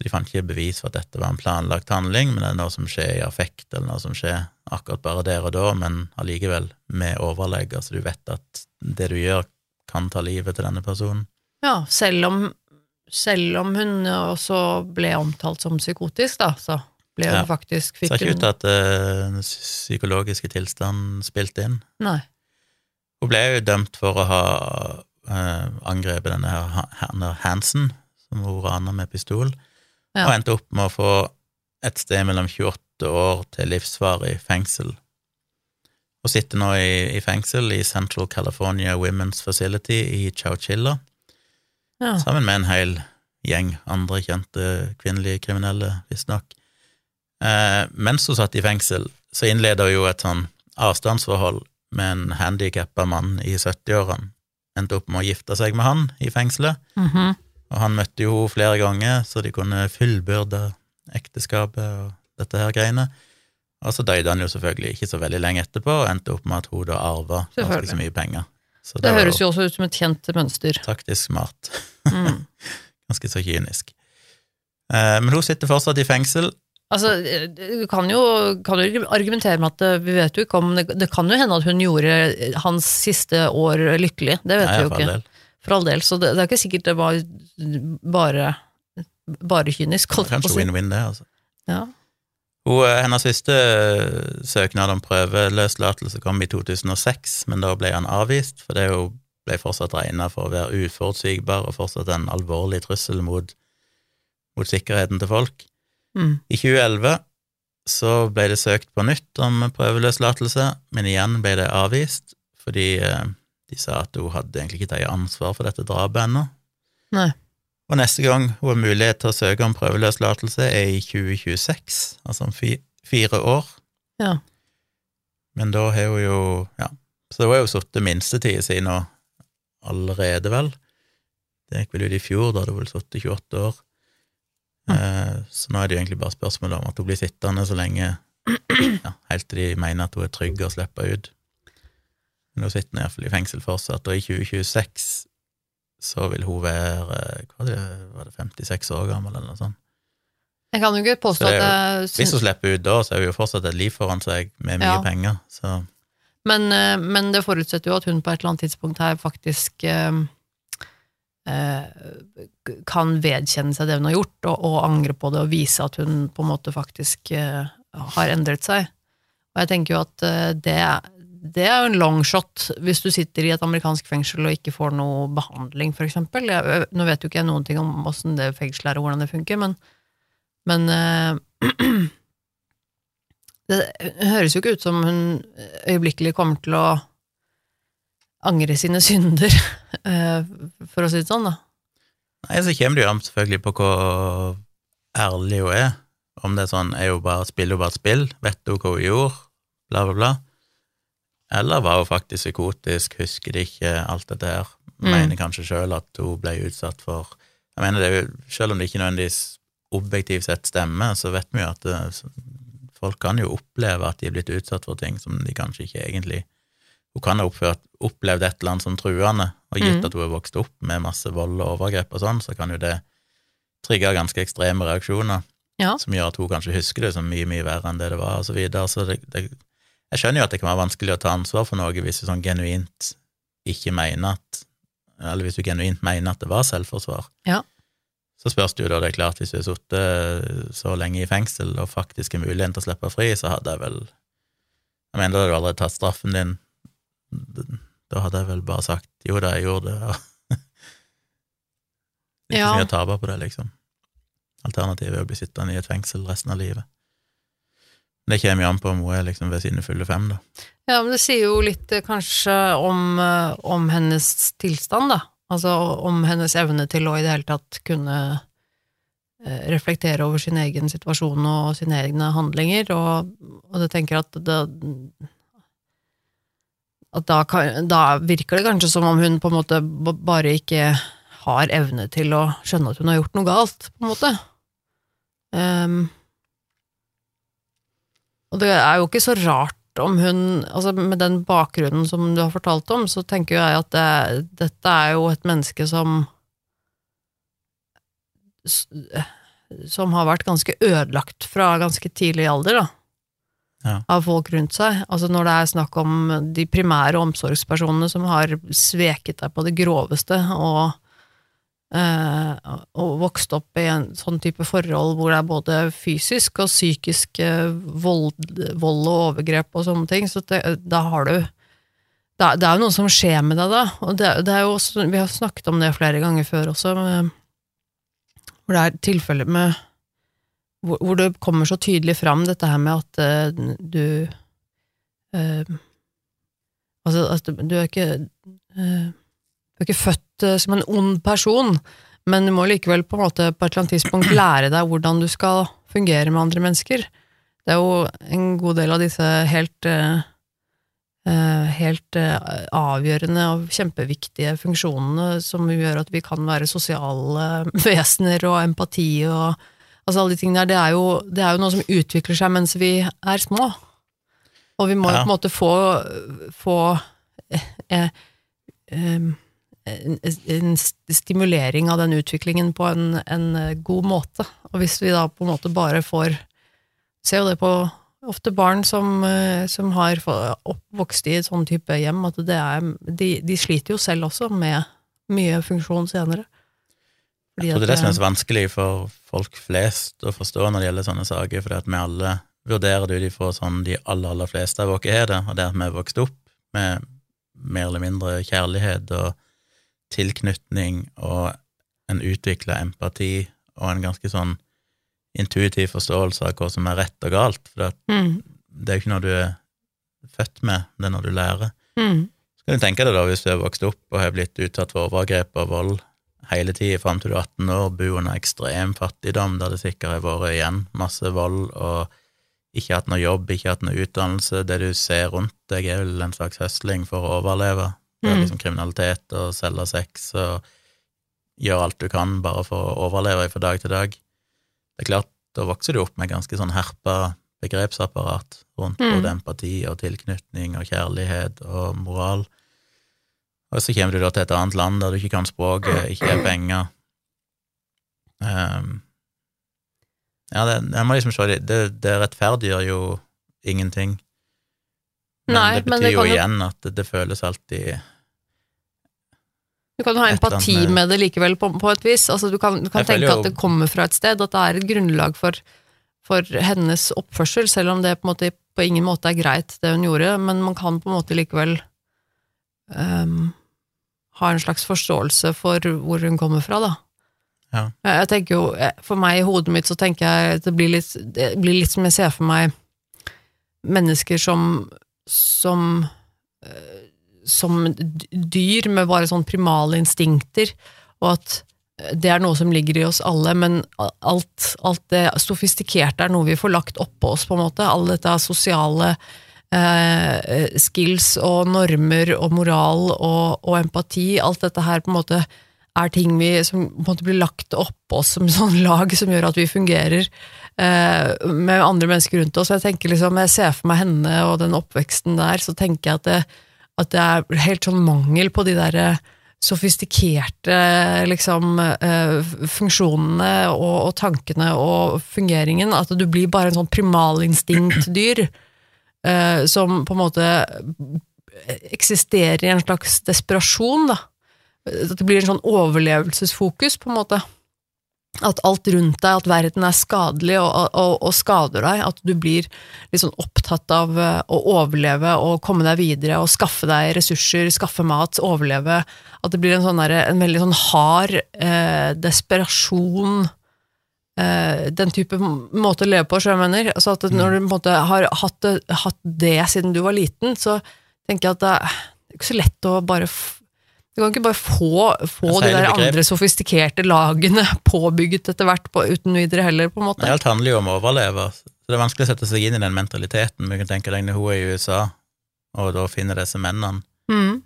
Så de fant ikke bevis for at dette var en planlagt handling, men det er noe som skjer i affekt, eller noe som skjer akkurat bare der og da, men allikevel med overlegg, altså du vet at det du gjør, kan ta livet til denne personen. Ja, selv om, selv om hun også ble omtalt som psykotisk, da, så ble hun Ja. faktisk fikk ser ikke ut til at den uh, psykologiske tilstanden spilte inn. Nei. Hun ble jo dømt for å ha uh, angrepet denne her Ha- Hansen, som hun rana med pistol, Ja. og endte opp med å få et sted mellom 28 år til livsvarig fengsel. Og sitter nå i, i fengsel i Central California Women's Facility i Chowchilla, Ja. sammen med en hel gjeng andre kjente kvinnelige kriminelle, visstnok. Eh, mens hun satt i fengsel, så innleder hun jo et sånn avstandsforhold med en handikappa mann i 70-årene. Endte opp med å gifte seg med han i fengselet, Mhm. Og han møtte jo henne flere ganger, så de kunne fullbyrde ekteskapet og dette her greiene. Og så døde han jo selvfølgelig ikke så veldig lenge etterpå, og endte opp med at hun da arva ganske så mye penger. Så Det det høres jo også ut som et kjent mønster. taktisk smart. Mm. Ganske så kynisk. Eh, men hun sitter fortsatt i fengsel. Altså, du kan jo, kan jo argumentere med at eh, vi vet jo ikke om Det, det kan jo hende at hun gjorde hans siste år lykkelig, det vet Nei, vi jo ikke. del. For all del. Så det, det er ikke sikkert det var bare, bare kynisk, holdt Kanskje win-win, det, altså. Ja. Hun, eh, hennes første eh, søknad om prøveløslatelse kom i 2006, men da ble han avvist, for det ble fortsatt regna for å være uforutsigbar og fortsatt en alvorlig trussel mot, mot sikkerheten til folk. Mm. I 2011 så ble det søkt på nytt om prøveløslatelse, men igjen ble det avvist, fordi eh, de sa at hun hadde egentlig ikke tatt ansvar for dette drapet ennå. Og neste gang hun har mulighet til å søke om prøveløslatelse, er i 2026, altså om fire år. Ja. Men da har hun jo Ja, så hun har jo sittet minstetida si nå allerede, vel. Det gikk vel ut i fjor, da hadde hun vel sittet 28 år. Mm. Eh, så nå er det jo egentlig bare spørsmålet om at hun blir sittende så lenge ja, helt til de mener at hun er trygg og slipper ut. Hun sitter iallfall i fengsel fortsatt, og i 2026 så vil hun være hva det, var det 56 år gammel, eller noe sånt. Jeg kan jo ikke påstå jo, at jeg Hvis hun slipper ut da, så er hun jo fortsatt et liv foran seg med mye Ja. penger. Så Men, eh, men det forutsetter jo at hun på et eller annet tidspunkt her faktisk eh, eh, kan vedkjenne seg det hun har gjort, og, og angre på det, og vise at hun på en måte faktisk eh, har endret seg. Og jeg tenker jo at eh, det, det er jo en long shot hvis du sitter i et amerikansk fengsel og ikke får noe behandling, eksempel. Nå vet jo ikke jeg noen ting om åssen det fengselet er og hvordan det funker, men, men uh, det høres jo ikke ut som hun øyeblikkelig kommer til å angre sine synder, uh, for å si det sånn, da. Nei, så kommer det jo an selvfølgelig på hvor ærlig hun er. Om det er sånn er hun bare, spiller hun bare spill, vet hun hva hun gjorde, bla, bla, bla. Eller var hun faktisk psykotisk, husker det ikke, alt dette her. Mm. Mener kanskje sjøl at hun ble utsatt for Jeg mener det er jo, Selv om det ikke nødvendigvis objektivt sett stemmer, så vet vi jo at det, folk kan jo oppleve at de er blitt utsatt for ting som de kanskje ikke egentlig Hun kan ha oppført, opplevd et eller annet som truende, og gitt Mm. at hun er vokst opp med masse vold og overgrep og sånn, så kan jo det trigge ganske ekstreme reaksjoner Ja. som gjør at hun kanskje husker det som mye, mye verre enn det det var, og så videre. Så det, det, jeg skjønner jo at det kan være vanskelig å ta ansvar for noe hvis du sånn genuint ikke mener at Eller hvis du genuint mener at det var selvforsvar. Ja. Så spørs det jo da, det er klart, hvis du har sittet så lenge i fengsel og faktisk er muligheten til å slippe fri, så hadde jeg vel Jeg mener, da hadde du allerede tatt straffen din. Da hadde jeg vel bare sagt jo da, jeg gjorde det, Ikke Ja. så mye å tape på det, liksom. Alternativet er å bli sittende i et fengsel resten av livet. Det kommer jo an på om hun er liksom ved sine fulle fem, da. Ja, men det sier jo litt eh, kanskje om, eh, om hennes tilstand, da. Altså om hennes evne til å i det hele tatt kunne eh, reflektere over sin egen situasjon og sine egne handlinger, og, og jeg tenker at det at da, kan, da virker det kanskje som om hun på en måte bare ikke har evne til å skjønne at hun har gjort noe galt, på en måte. Ehm, og det er jo ikke så rart om hun altså Med den bakgrunnen som du har fortalt om, så tenker jeg at det, dette er jo et menneske som Som har vært ganske ødelagt fra ganske tidlig alder, da. Ja. Av folk rundt seg. Altså når det er snakk om de primære omsorgspersonene som har sveket deg på det groveste, og og vokst opp i en sånn type forhold hvor det er både fysisk og psykisk eh, vold, vold og overgrep og sånne ting, så det, da har du det det er jo noe som skjer med deg da, og det, det er jo også, vi har snakket om det flere ganger før også, med, hvor det er tilfeller med hvor, hvor det kommer så tydelig fram dette her med at uh, du uh, Altså, at du er ikke uh, du er ikke født eh, som en ond person, men du må likevel på en måte på et eller annet tidspunkt lære deg hvordan du skal fungere med andre mennesker. Det er jo en god del av disse helt eh, helt avgjørende og kjempeviktige funksjonene som gjør at vi kan være sosiale vesener og empati og altså alle de tingene der, det er, jo, det er jo noe som utvikler seg mens vi er små. Og vi må Ja. på en måte få, få eh, eh, en, stimulering av den utviklingen på en, en god måte. Og hvis vi da på en måte bare får Ser jo det på ofte barn som, eh, som har oppvokst i et sånn type hjem, at det er, de, de sliter jo selv også med mye funksjon senere. Fordi Jeg tror det er det som er så vanskelig for folk flest å forstå når det gjelder sånne saker, fordi at vi alle vurderer det ut ifra sånn de aller, aller fleste av oss er det, og det at vi er vokst opp med mer eller mindre kjærlighet og tilknytning og en utvikla empati og en ganske sånn intuitiv forståelse av hva som er rett og galt, for det, mm, det er jo ikke noe du er født med, det er noe du lærer. mm, Så kan du tenke deg da, hvis du har vokst opp og har blitt utsatt for overgrep og vold hele tida fram til du er 18 år, bor under ekstrem fattigdom, der det sikkert har vært igjen masse vold og ikke hatt noe jobb, ikke hatt noe utdannelse, det du ser rundt deg er vel en slags høsling for å overleve. Det er Mm. liksom kriminalitet og selge sex og gjøre alt du kan bare for å overleve fra dag til dag. Det er klart, da vokser du opp med ganske sånn herpa begrepsapparat rundt Mm. både empati og tilknytning og kjærlighet og moral. Og så kommer du da til et annet land der du ikke kan språket, ikke har penger. Um, Ja, det, jeg må liksom se det, det, det rettferdiggjør jo ingenting. Men Nei, det men betyr det jo igjen jo- at det, føles alltid Du kan jo ha empati annet med- det likevel, på, på et vis. Altså, du kan, du kan tenke jo- at det kommer fra et sted, at det er et grunnlag for, for hennes oppførsel, selv om det på, måte, på ingen måte er greit, det hun gjorde, men man kan på en måte likevel um, ha en slags forståelse for hvor hun kommer fra, da. Ja. Jeg, tenker jo, For meg i hodet mitt så tenker jeg at det blir litt, det blir litt som jeg ser for meg mennesker som som eh, som dyr med bare sånn primale instinkter, og at det er noe som ligger i oss alle, men alt, alt det sofistikerte er noe vi får lagt oppå oss, på en måte. Alle dette sosiale eh, skills og normer og moral og, og empati, alt dette her på en måte er ting vi som på en måte blir lagt oppå oss som sånn lag som gjør at vi fungerer eh, med andre mennesker rundt oss. Jeg tenker liksom, jeg ser for meg henne og den oppveksten der, så tenker jeg at det, at det er helt sånn mangel på de der eh, sofistikerte liksom, eh, funksjonene og, og tankene og fungeringen. At du blir bare en sånn primalinstinktdyr eh, som på en måte eksisterer i en slags desperasjon. da. At det blir en sånn overlevelsesfokus, på en måte. At alt rundt deg, at verden er skadelig og, og, og skader deg. At du blir sånn opptatt av eh, å overleve og komme deg videre og skaffe deg ressurser, skaffe mat, overleve. At det blir en, sånn der, en veldig sånn hard eh, desperasjon. Eh, den type måte å leve på, så jeg mener. Altså at når du måte har hatt hatt det siden du var liten, så tenker jeg at det er ikke så lett å bare Du kan ikke bare få, få de der andre sofistikerte lagene påbygget etter hvert på, uten videre heller, på en måte. Alt handler jo om å overleve. Så det er vanskelig å sette seg inn i den mentaliteten. Vi kan tenke deg når hun er i USA, og da finner disse mennene. Mm.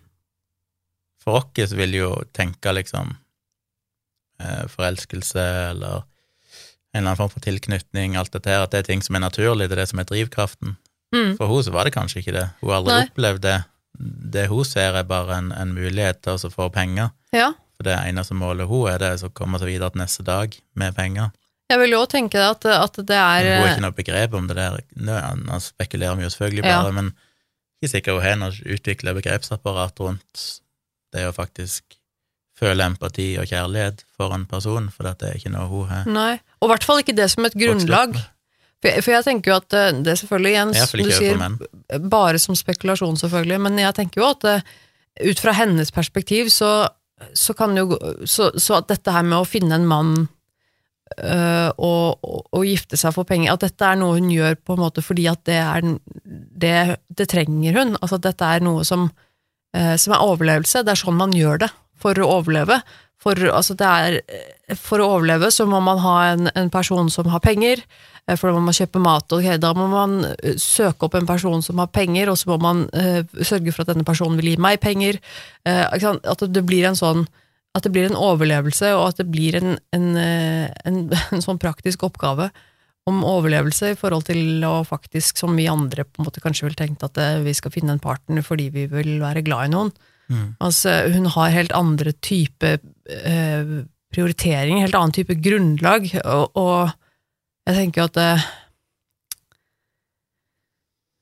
For oss vil jo tenke liksom eh, forelskelse eller en eller annen form for tilknytning, alt dette her, at det er ting som er naturlig, det er det som er drivkraften. Mm. For hun så var det kanskje ikke det. Hun har aldri Nei. opplevd det. Det hun ser, er bare en, en mulighet til å få penger. Ja. For det eneste målet hun er, det er å komme seg videre til neste dag med penger. Jeg vil jo også tenke at, at det er hun har ikke noe begrep om det der. Nå spekulerer vi jo selvfølgelig Ja. men ikke sikkert hun har noe utvikla begrepsapparat rundt det å faktisk føle empati og kjærlighet for en person, for det er ikke noe hun har Nei, og i hvert fall ikke det som et grunnlag. med. For jeg, tenker jo at eh, det er selvfølgelig som du sier, bare som spekulasjon selvfølgelig, men jeg tenker jo at eh, ut fra hennes perspektiv så, så kan jo så, så at dette her med å finne en mann øh, og, og, og gifte seg for penger, at dette er noe hun gjør på en måte fordi at det er det, det trenger hun. Altså at dette er noe som, øh, som er overlevelse. Det er sånn man gjør det for å overleve. For, altså det er, for å overleve så må man ha en, en person som har penger, for da må man kjøpe mat, og okay, da må man eh, søke opp en person som har penger, og så må man uh, sørge for at denne personen vil gi meg penger. Uh, at det blir en sånn at det blir en overlevelse, og at det blir en, en, eh, en, en sånn praktisk oppgave om overlevelse i forhold til å faktisk, som vi andre på en måte kanskje vil tenke at eh, vi skal finne en partner fordi vi vil være glad i noen. Mm. Altså, hun har helt andre type eh, prioriteringer, helt annen type grunnlag, og, og jeg tenker at det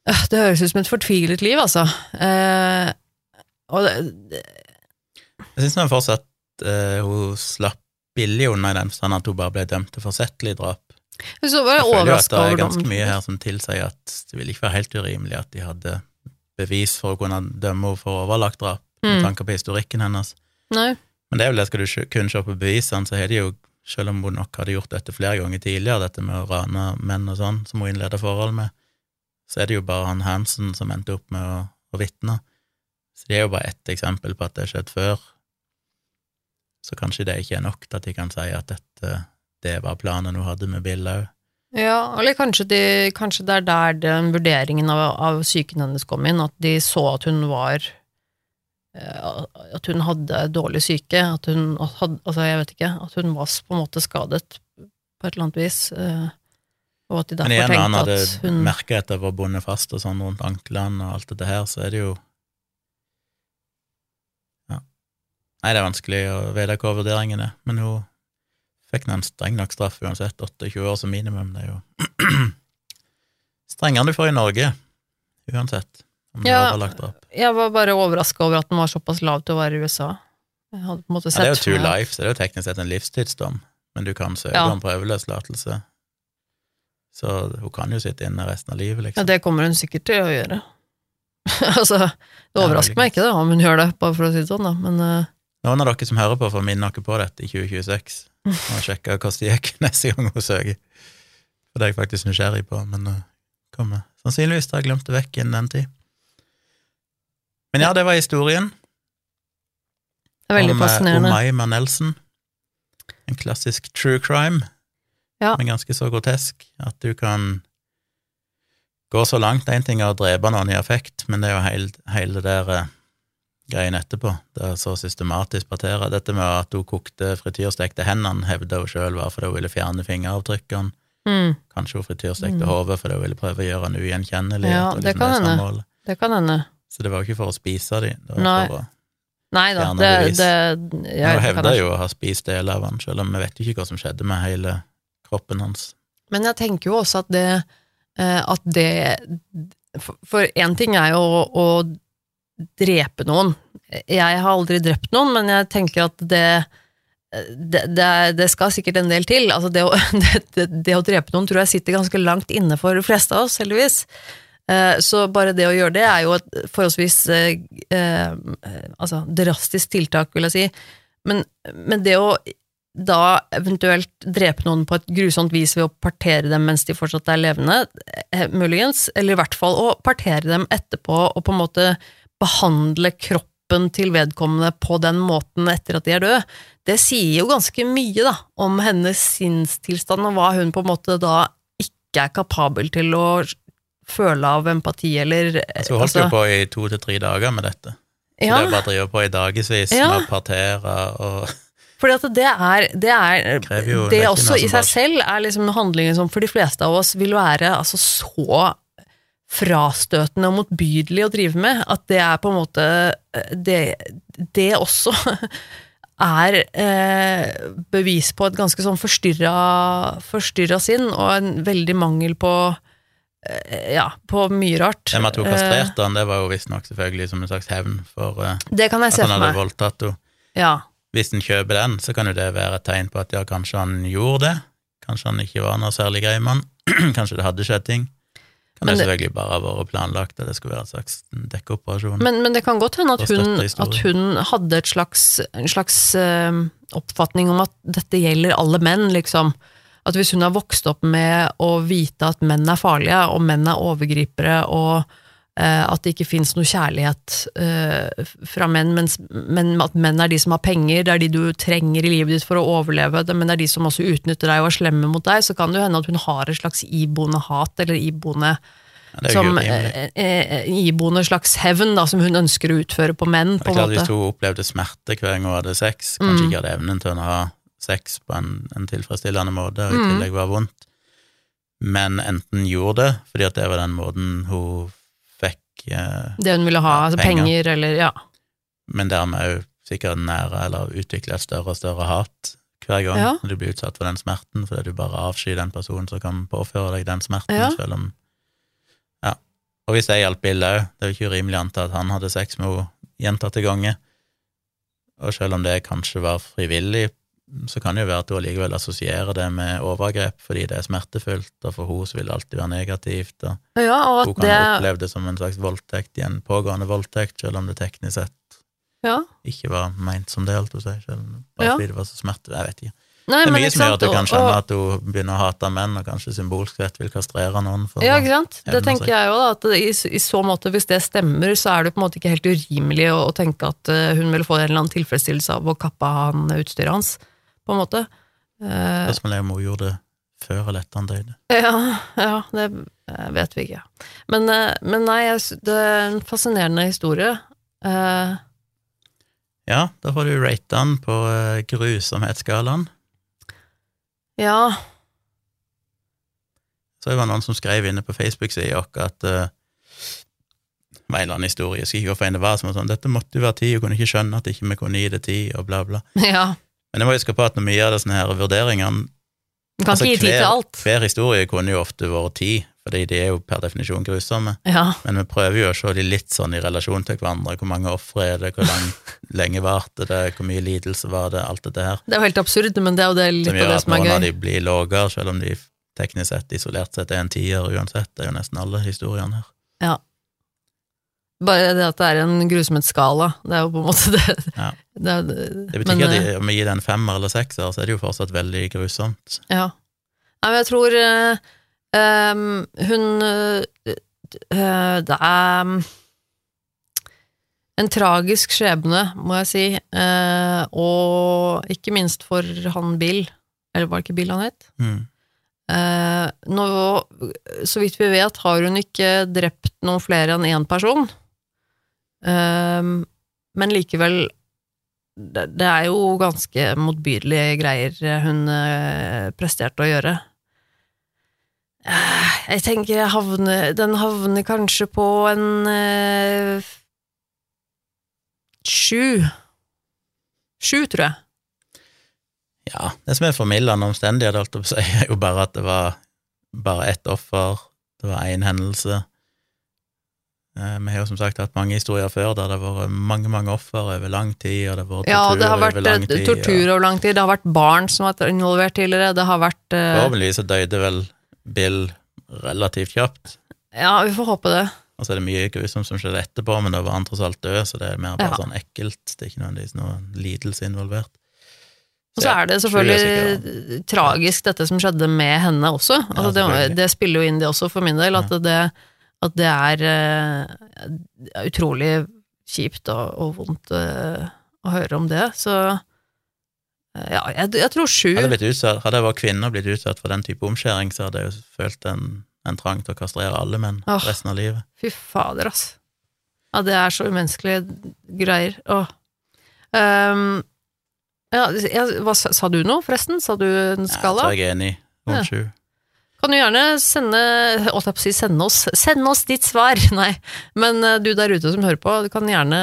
Øh, Det høres ut som et fortvilet liv, altså. Eh, og det, det, Jeg syns fortsatt uh, hun slapp billig unna i den forstand at hun bare ble dømt til forsettlig drap. så var jeg Jeg føler jo at det er ganske mye her som tilsier at det ville ikke være helt urimelig at de hadde bevis for å kunne dømme henne for overlagt drap, med Mm. tanke på historikken hennes. Nei. Men det er vel det, skal du kun se på bevisene, så har de jo, selv om hun nok hadde gjort dette flere ganger tidligere, dette med å rane menn og sånn, som hun innleda forhold med, så er det jo bare han Hansen som endte opp med å, å vitne. Så det er jo bare ett eksempel på at det har skjedd før. Så kanskje det ikke er nok til at de kan si at dette, det var planen hun hadde med Bill òg. Ja, eller kanskje, de, kanskje det er der den vurderingen av, av psyken hennes kom inn, at de så at hun var At hun hadde dårlig syke, at hun hadde Altså, jeg vet ikke, at hun var på en måte skadet på et eller annet vis. eh, Og at de Men derfor igjen, når han tenkte hadde at hun merka at det var bundet fast og sånn rundt anklene og alt dette her, så er det jo Ja. Nei, det er vanskelig å vite hva vurderingen er, men hun Fikk nå en streng nok straff uansett, 28 år som minimum. Det er jo strengere enn du får i Norge, uansett. Ja. har. Jeg var bare overraska over at den var såpass lav til å være i USA. Jeg Ja, det er jo two life, så det er jo teknisk sett en livstidsdom, men du kan søke Ja. om prøveløslatelse. Så hun kan jo sitte inne resten av livet, Ja, liksom. det kommer hun sikkert til å gjøre. altså, det Ja, overrasker meg ikke da, om hun gjør det, bare for å si det sånn, da. Men uh... Noen av dere som hører på, får minne dere på dette i 2026, og sjekke hvordan det gikk neste gang hun søker. For det er jeg faktisk nysgjerrig på, men uh, kommer sannsynligvis til å ha glemt det vekk innen den tid. Men ja, det var historien. det er veldig om, eh, fascinerende. Omaima Nelson. En klassisk true crime, Ja. men ganske så grotesk at du kan gå så langt. Én ting er å drepe noen i affekt, men det er jo hele, hele det der eh, greien etterpå. Det er så systematisk partere. Dette med at hun kokte frityrstekte hendene, hevda hun sjøl var fordi hun ville fjerne fingeravtrykkene. Mm, Kanskje hun frityrstekte Mm. hodet fordi hun ville prøve å gjøre han ugjenkjennelig. Ja, det liksom kan det, det kan hende. Så det var jo ikke for å spise de, det var Nei. for å Nei da, det, det jeg, kan hevda jo å ha spist deler av han, selv om vi vet ikke hva som skjedde med hele kroppen hans. Men jeg tenker jo også at det eh, At det For- én ting er jo å, å drepe noen. Jeg har aldri drept noen, men jeg tenker at det det, det, skal sikkert en del til. Altså det, å, det å drepe noen tror jeg sitter ganske langt inne for de fleste av oss, heldigvis. Eh, Så bare det å gjøre det er jo et forholdsvis eh, eh, altså drastisk tiltak, vil jeg si. Men, men det å da eventuelt drepe noen på et grusomt vis ved å partere dem mens de fortsatt er levende, eh, muligens, eller i hvert fall å partere dem etterpå og på en måte behandle kroppen til vedkommende på den måten etter at de er døde, det sier jo ganske mye da, om hennes sinnstilstand og hva hun på en måte da ikke er kapabel til å føle av empati eller Så hun holdt jo på i to til tre dager med dette. Så ja, det er bare å drive på i dagevis Ja. med å partere og Fordi at det er, det er Det nesten også i seg selv er liksom handlinger som for de fleste av oss vil være altså så frastøtende og motbydelig å drive med, at det er på en måte Det, det også er eh, bevis på et ganske sånn forstyrra, forstyrra sinn, og en veldig mangel på eh, ja, på mye rart. Det med at hun Eh, kastrerte han, det var jo visstnok selvfølgelig som en slags hevn for eh, det kan jeg at han hadde meg. voldtatt henne. Ja. Hvis en kjøper den, så kan jo det være et tegn på at ja, kanskje han gjorde det. Kanskje han ikke var noe særlig grei mann. kanskje det hadde skjedd ting. Kan Men det selvfølgelig bare ha vært planlagt at det skulle være en slags dekkeoperasjon. Men, men det kan godt hende at hun, at hun hadde et slags, en slags eh, oppfatning om at dette gjelder alle menn, liksom. At hvis hun har vokst opp med å vite at menn er farlige, og menn er overgripere, og eh, at det ikke fins noe kjærlighet eh, fra menn, mens, men at menn er de som har penger, det er de du trenger i livet ditt for å overleve, det- men det er de som også utnytter deg og er slemme mot deg, så kan det jo hende at hun har et slags iboende hat, eller iboende Ja, som eh, eh, iboende slags hevn da, som hun ønsker å utføre på menn. På en måte. Hvis hun opplevde smerte hver gang hun hadde sex, kanskje Mm. ikke hadde evnen til å ha sex på en, en tilfredsstillende måte, og i Mm. tillegg var vondt, men enten gjorde det fordi at det var den måten hun fikk eh, Det hun ville ha, altså penger. penger, eller ja. men dermed òg sikkert nære eller utvikle et større og større hat hver gang Ja. du blir utsatt for den smerten, fordi du bare avskyr den personen som kan påføre deg den smerten, Ja. selv om Ja. Og hvis jeg hjalp Bill òg, det er jo ikke urimelig å anta at han hadde sex med henne gjentatte ganger, og selv om det kanskje var frivillig, så kan det jo være at hun allikevel assosierer det med overgrep fordi det er smertefullt, og for henne så vil det alltid være negativt, og ja og hun kan det oppleve det som en slags voldtekt i en pågående voldtekt, selv om det teknisk sett ja. ikke var meint som det, holdt hun seg, selv bare Ja. fordi det var så smerte. Jeg vet ikke. Nei, Det er mye som gjør at du kan skjønne at hun begynner å hate menn, og kanskje symbolsk sett vil kastrere noen. Ja, ikke sant? Det tenker seg. jeg jo, da. At det, i, I så måte, hvis det stemmer, så er det på en måte ikke helt urimelig å, å tenke at eh, hun vil få en eller annen tilfredsstillelse av å kappe han utstyret hans, på en måte. Eh, Spørsmålet er om hun gjorde det før eller etter han døde. ja, ja, det eh, vet vi ikke. Men, eh, men nei, det er en fascinerende historie. Ja, da får du rate den på grusomhetsskalaen. ja, Så det var noen som skrev inne på Facebook-sida vår at uh, en eller annen historie, jeg skal ikke gå for en det var, som var sånn 'Dette måtte jo være tid, hun kunne ikke skjønne at ikke vi kunne gi det tid', og bla, bla. ja, Men jeg må huske på at når mye av disse her vurderingene Du kan altså, ikke gi tid til alt. hver historie kunne jo ofte vært ti, fordi de er jo per definisjon grusomme. Ja. Men vi prøver jo å se de litt sånn i relasjon til hverandre. Hvor mange ofre er det, hvor lang, lenge varte det, hvor mye lidelse var det, alt dette her. Det er jo helt absurd, men det er jo det, litt av av som det gøy. som er noen av de blir lavere, selv om de teknisk sett, isolert sett, er en tier uansett. Det er jo nesten alle historiene her. Ja. Bare det at det er en grusomhetsskala, det er jo på en måte det. Ja. det, er, Det betyr men, ikke at eh, de, om vi gir det en femmer eller sekser, så er det jo fortsatt veldig grusomt. Ja. Nei, men jeg tror ehm, hun eh, Det er en tragisk skjebne, må jeg si, uh, og ikke minst for han Bill, eller var det ikke Bill han het? Mm. Uh, nå, så vidt vi vet, har hun ikke drept noen flere enn én person. Ehm, men likevel det, er jo ganske motbydelige greier hun eh, presterte å gjøre. Eh, jeg tenker jeg havner, den havner kanskje på en eh, sju. Sju, tror jeg. Ja, det som er formildende omstendighet, er jo bare at det var bare ett offer, det var én hendelse. Eh, Vi har jo som sagt hatt mange historier før der det har vært mange mange offer over lang tid, og det har vært tortur Ja, det har vært over lang eh, tid. tortur over lang tid, det har vært barn som har vært involvert tidligere, det har vært eh, Forhåpentligvis så døde vel Bill relativt kjapt, Ja, vi får håpe det. og så er det mye grusomt som skjedde etterpå, men da var han tross alt død, så det er mer bare Ja. sånn ekkelt, det er ikke nødvendigvis noe lidelse involvert. Og så er det selvfølgelig tragisk dette som skjedde med henne også. Altså, det, det spiller jo inn det også, for min del, at det, at det er uh, utrolig kjipt og, og vondt uh, å høre om det. Så uh, ja, jeg, jeg tror sju. Hadde, utsatt, hadde jeg vært kvinne og blitt utsatt for den type omskjæring, så hadde jeg jo følt en, en trang til å kastrere alle menn oh, resten av livet. Fy fader, ass. Ja, det er så umenneskelige greier. Åh. Um, ja, hva sa du nå, forresten? Sa du en Ja, jeg tror jeg er enig om sju. Ja. Kan du gjerne sende si sende oss Send oss ditt svar! Nei, men eh, du der ute som hører på, du kan gjerne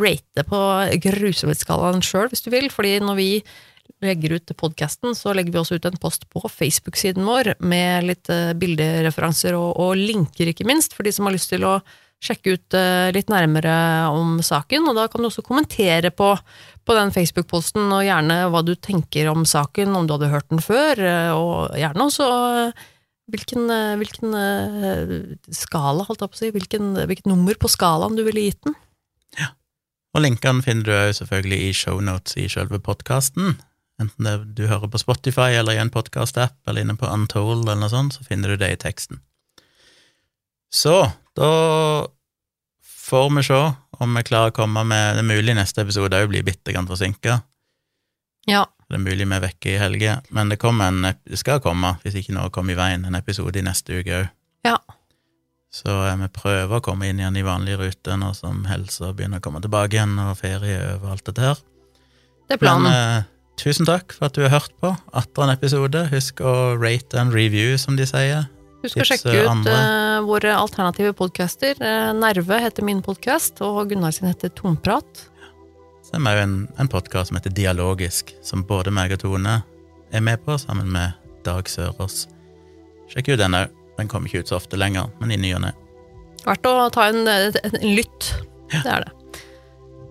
rate på grusomhetsskalaen sjøl hvis du vil, fordi når vi legger ut podkasten, så legger vi også ut en post på Facebook-siden vår med litt eh, bildereferanser og, og linker, ikke minst, for de som har lyst til å sjekke ut eh, litt nærmere om saken, og da kan du også kommentere på, på den Facebook-posten, og gjerne hva du tenker om saken, om du hadde hørt den før, og gjerne også hvilken, eh, hvilken eh, skala, holdt jeg på å si, hvilken, hvilket nummer på skalaen du ville gitt den. Ja. Og linkene finner du òg selvfølgelig i shownotes i selve podkasten. Enten det du hører på Spotify eller i en podkast-app eller inne på Untold eller noe sånt, så finner du det i teksten. Så da får vi se om vi klarer å komme med Det er mulig neste episode òg blir bitte grann forsinka. Ja, Det er mulig vi er vekke i helga, men det, en, det skal komme, hvis ikke noe kommer i veien, en episode i neste uke òg. ja. Så eh, vi prøver å komme inn igjen i vanlig rute nå som helsa begynner å komme tilbake igjen, og ferie og alt dette her. det er planen. Men eh, tusen takk for at du har hørt på. Atter en episode. Husk å rate and review, som de sier. Husk å sjekke ut andre. eh, våre alternative podcaster. Eh, Nerve heter min podkast, og Gunnar sin heter Tomprat. Så er vi jo en, en podkast som heter Dialogisk, som både meg og Tone er med på, sammen med Dag Sørås. Sjekk ut den òg. Den kommer ikke ut så ofte lenger, men i ny og ne. Verdt å ta en, en, lytt. Det er det.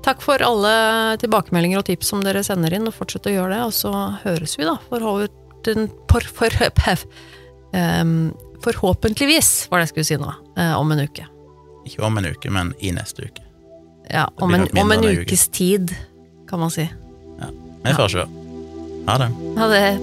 Takk for alle tilbakemeldinger og tips som dere sender inn, og fortsett å gjøre det. Og så høres vi, da. For, for, um, forhåpentligvis, var det jeg skulle si nå, eh, om en uke. Ikke om en uke, men i neste uke. Ja, om en, om en ukes uke. tid, kan man si. Ja. Vi får se. Ha det. Ha det.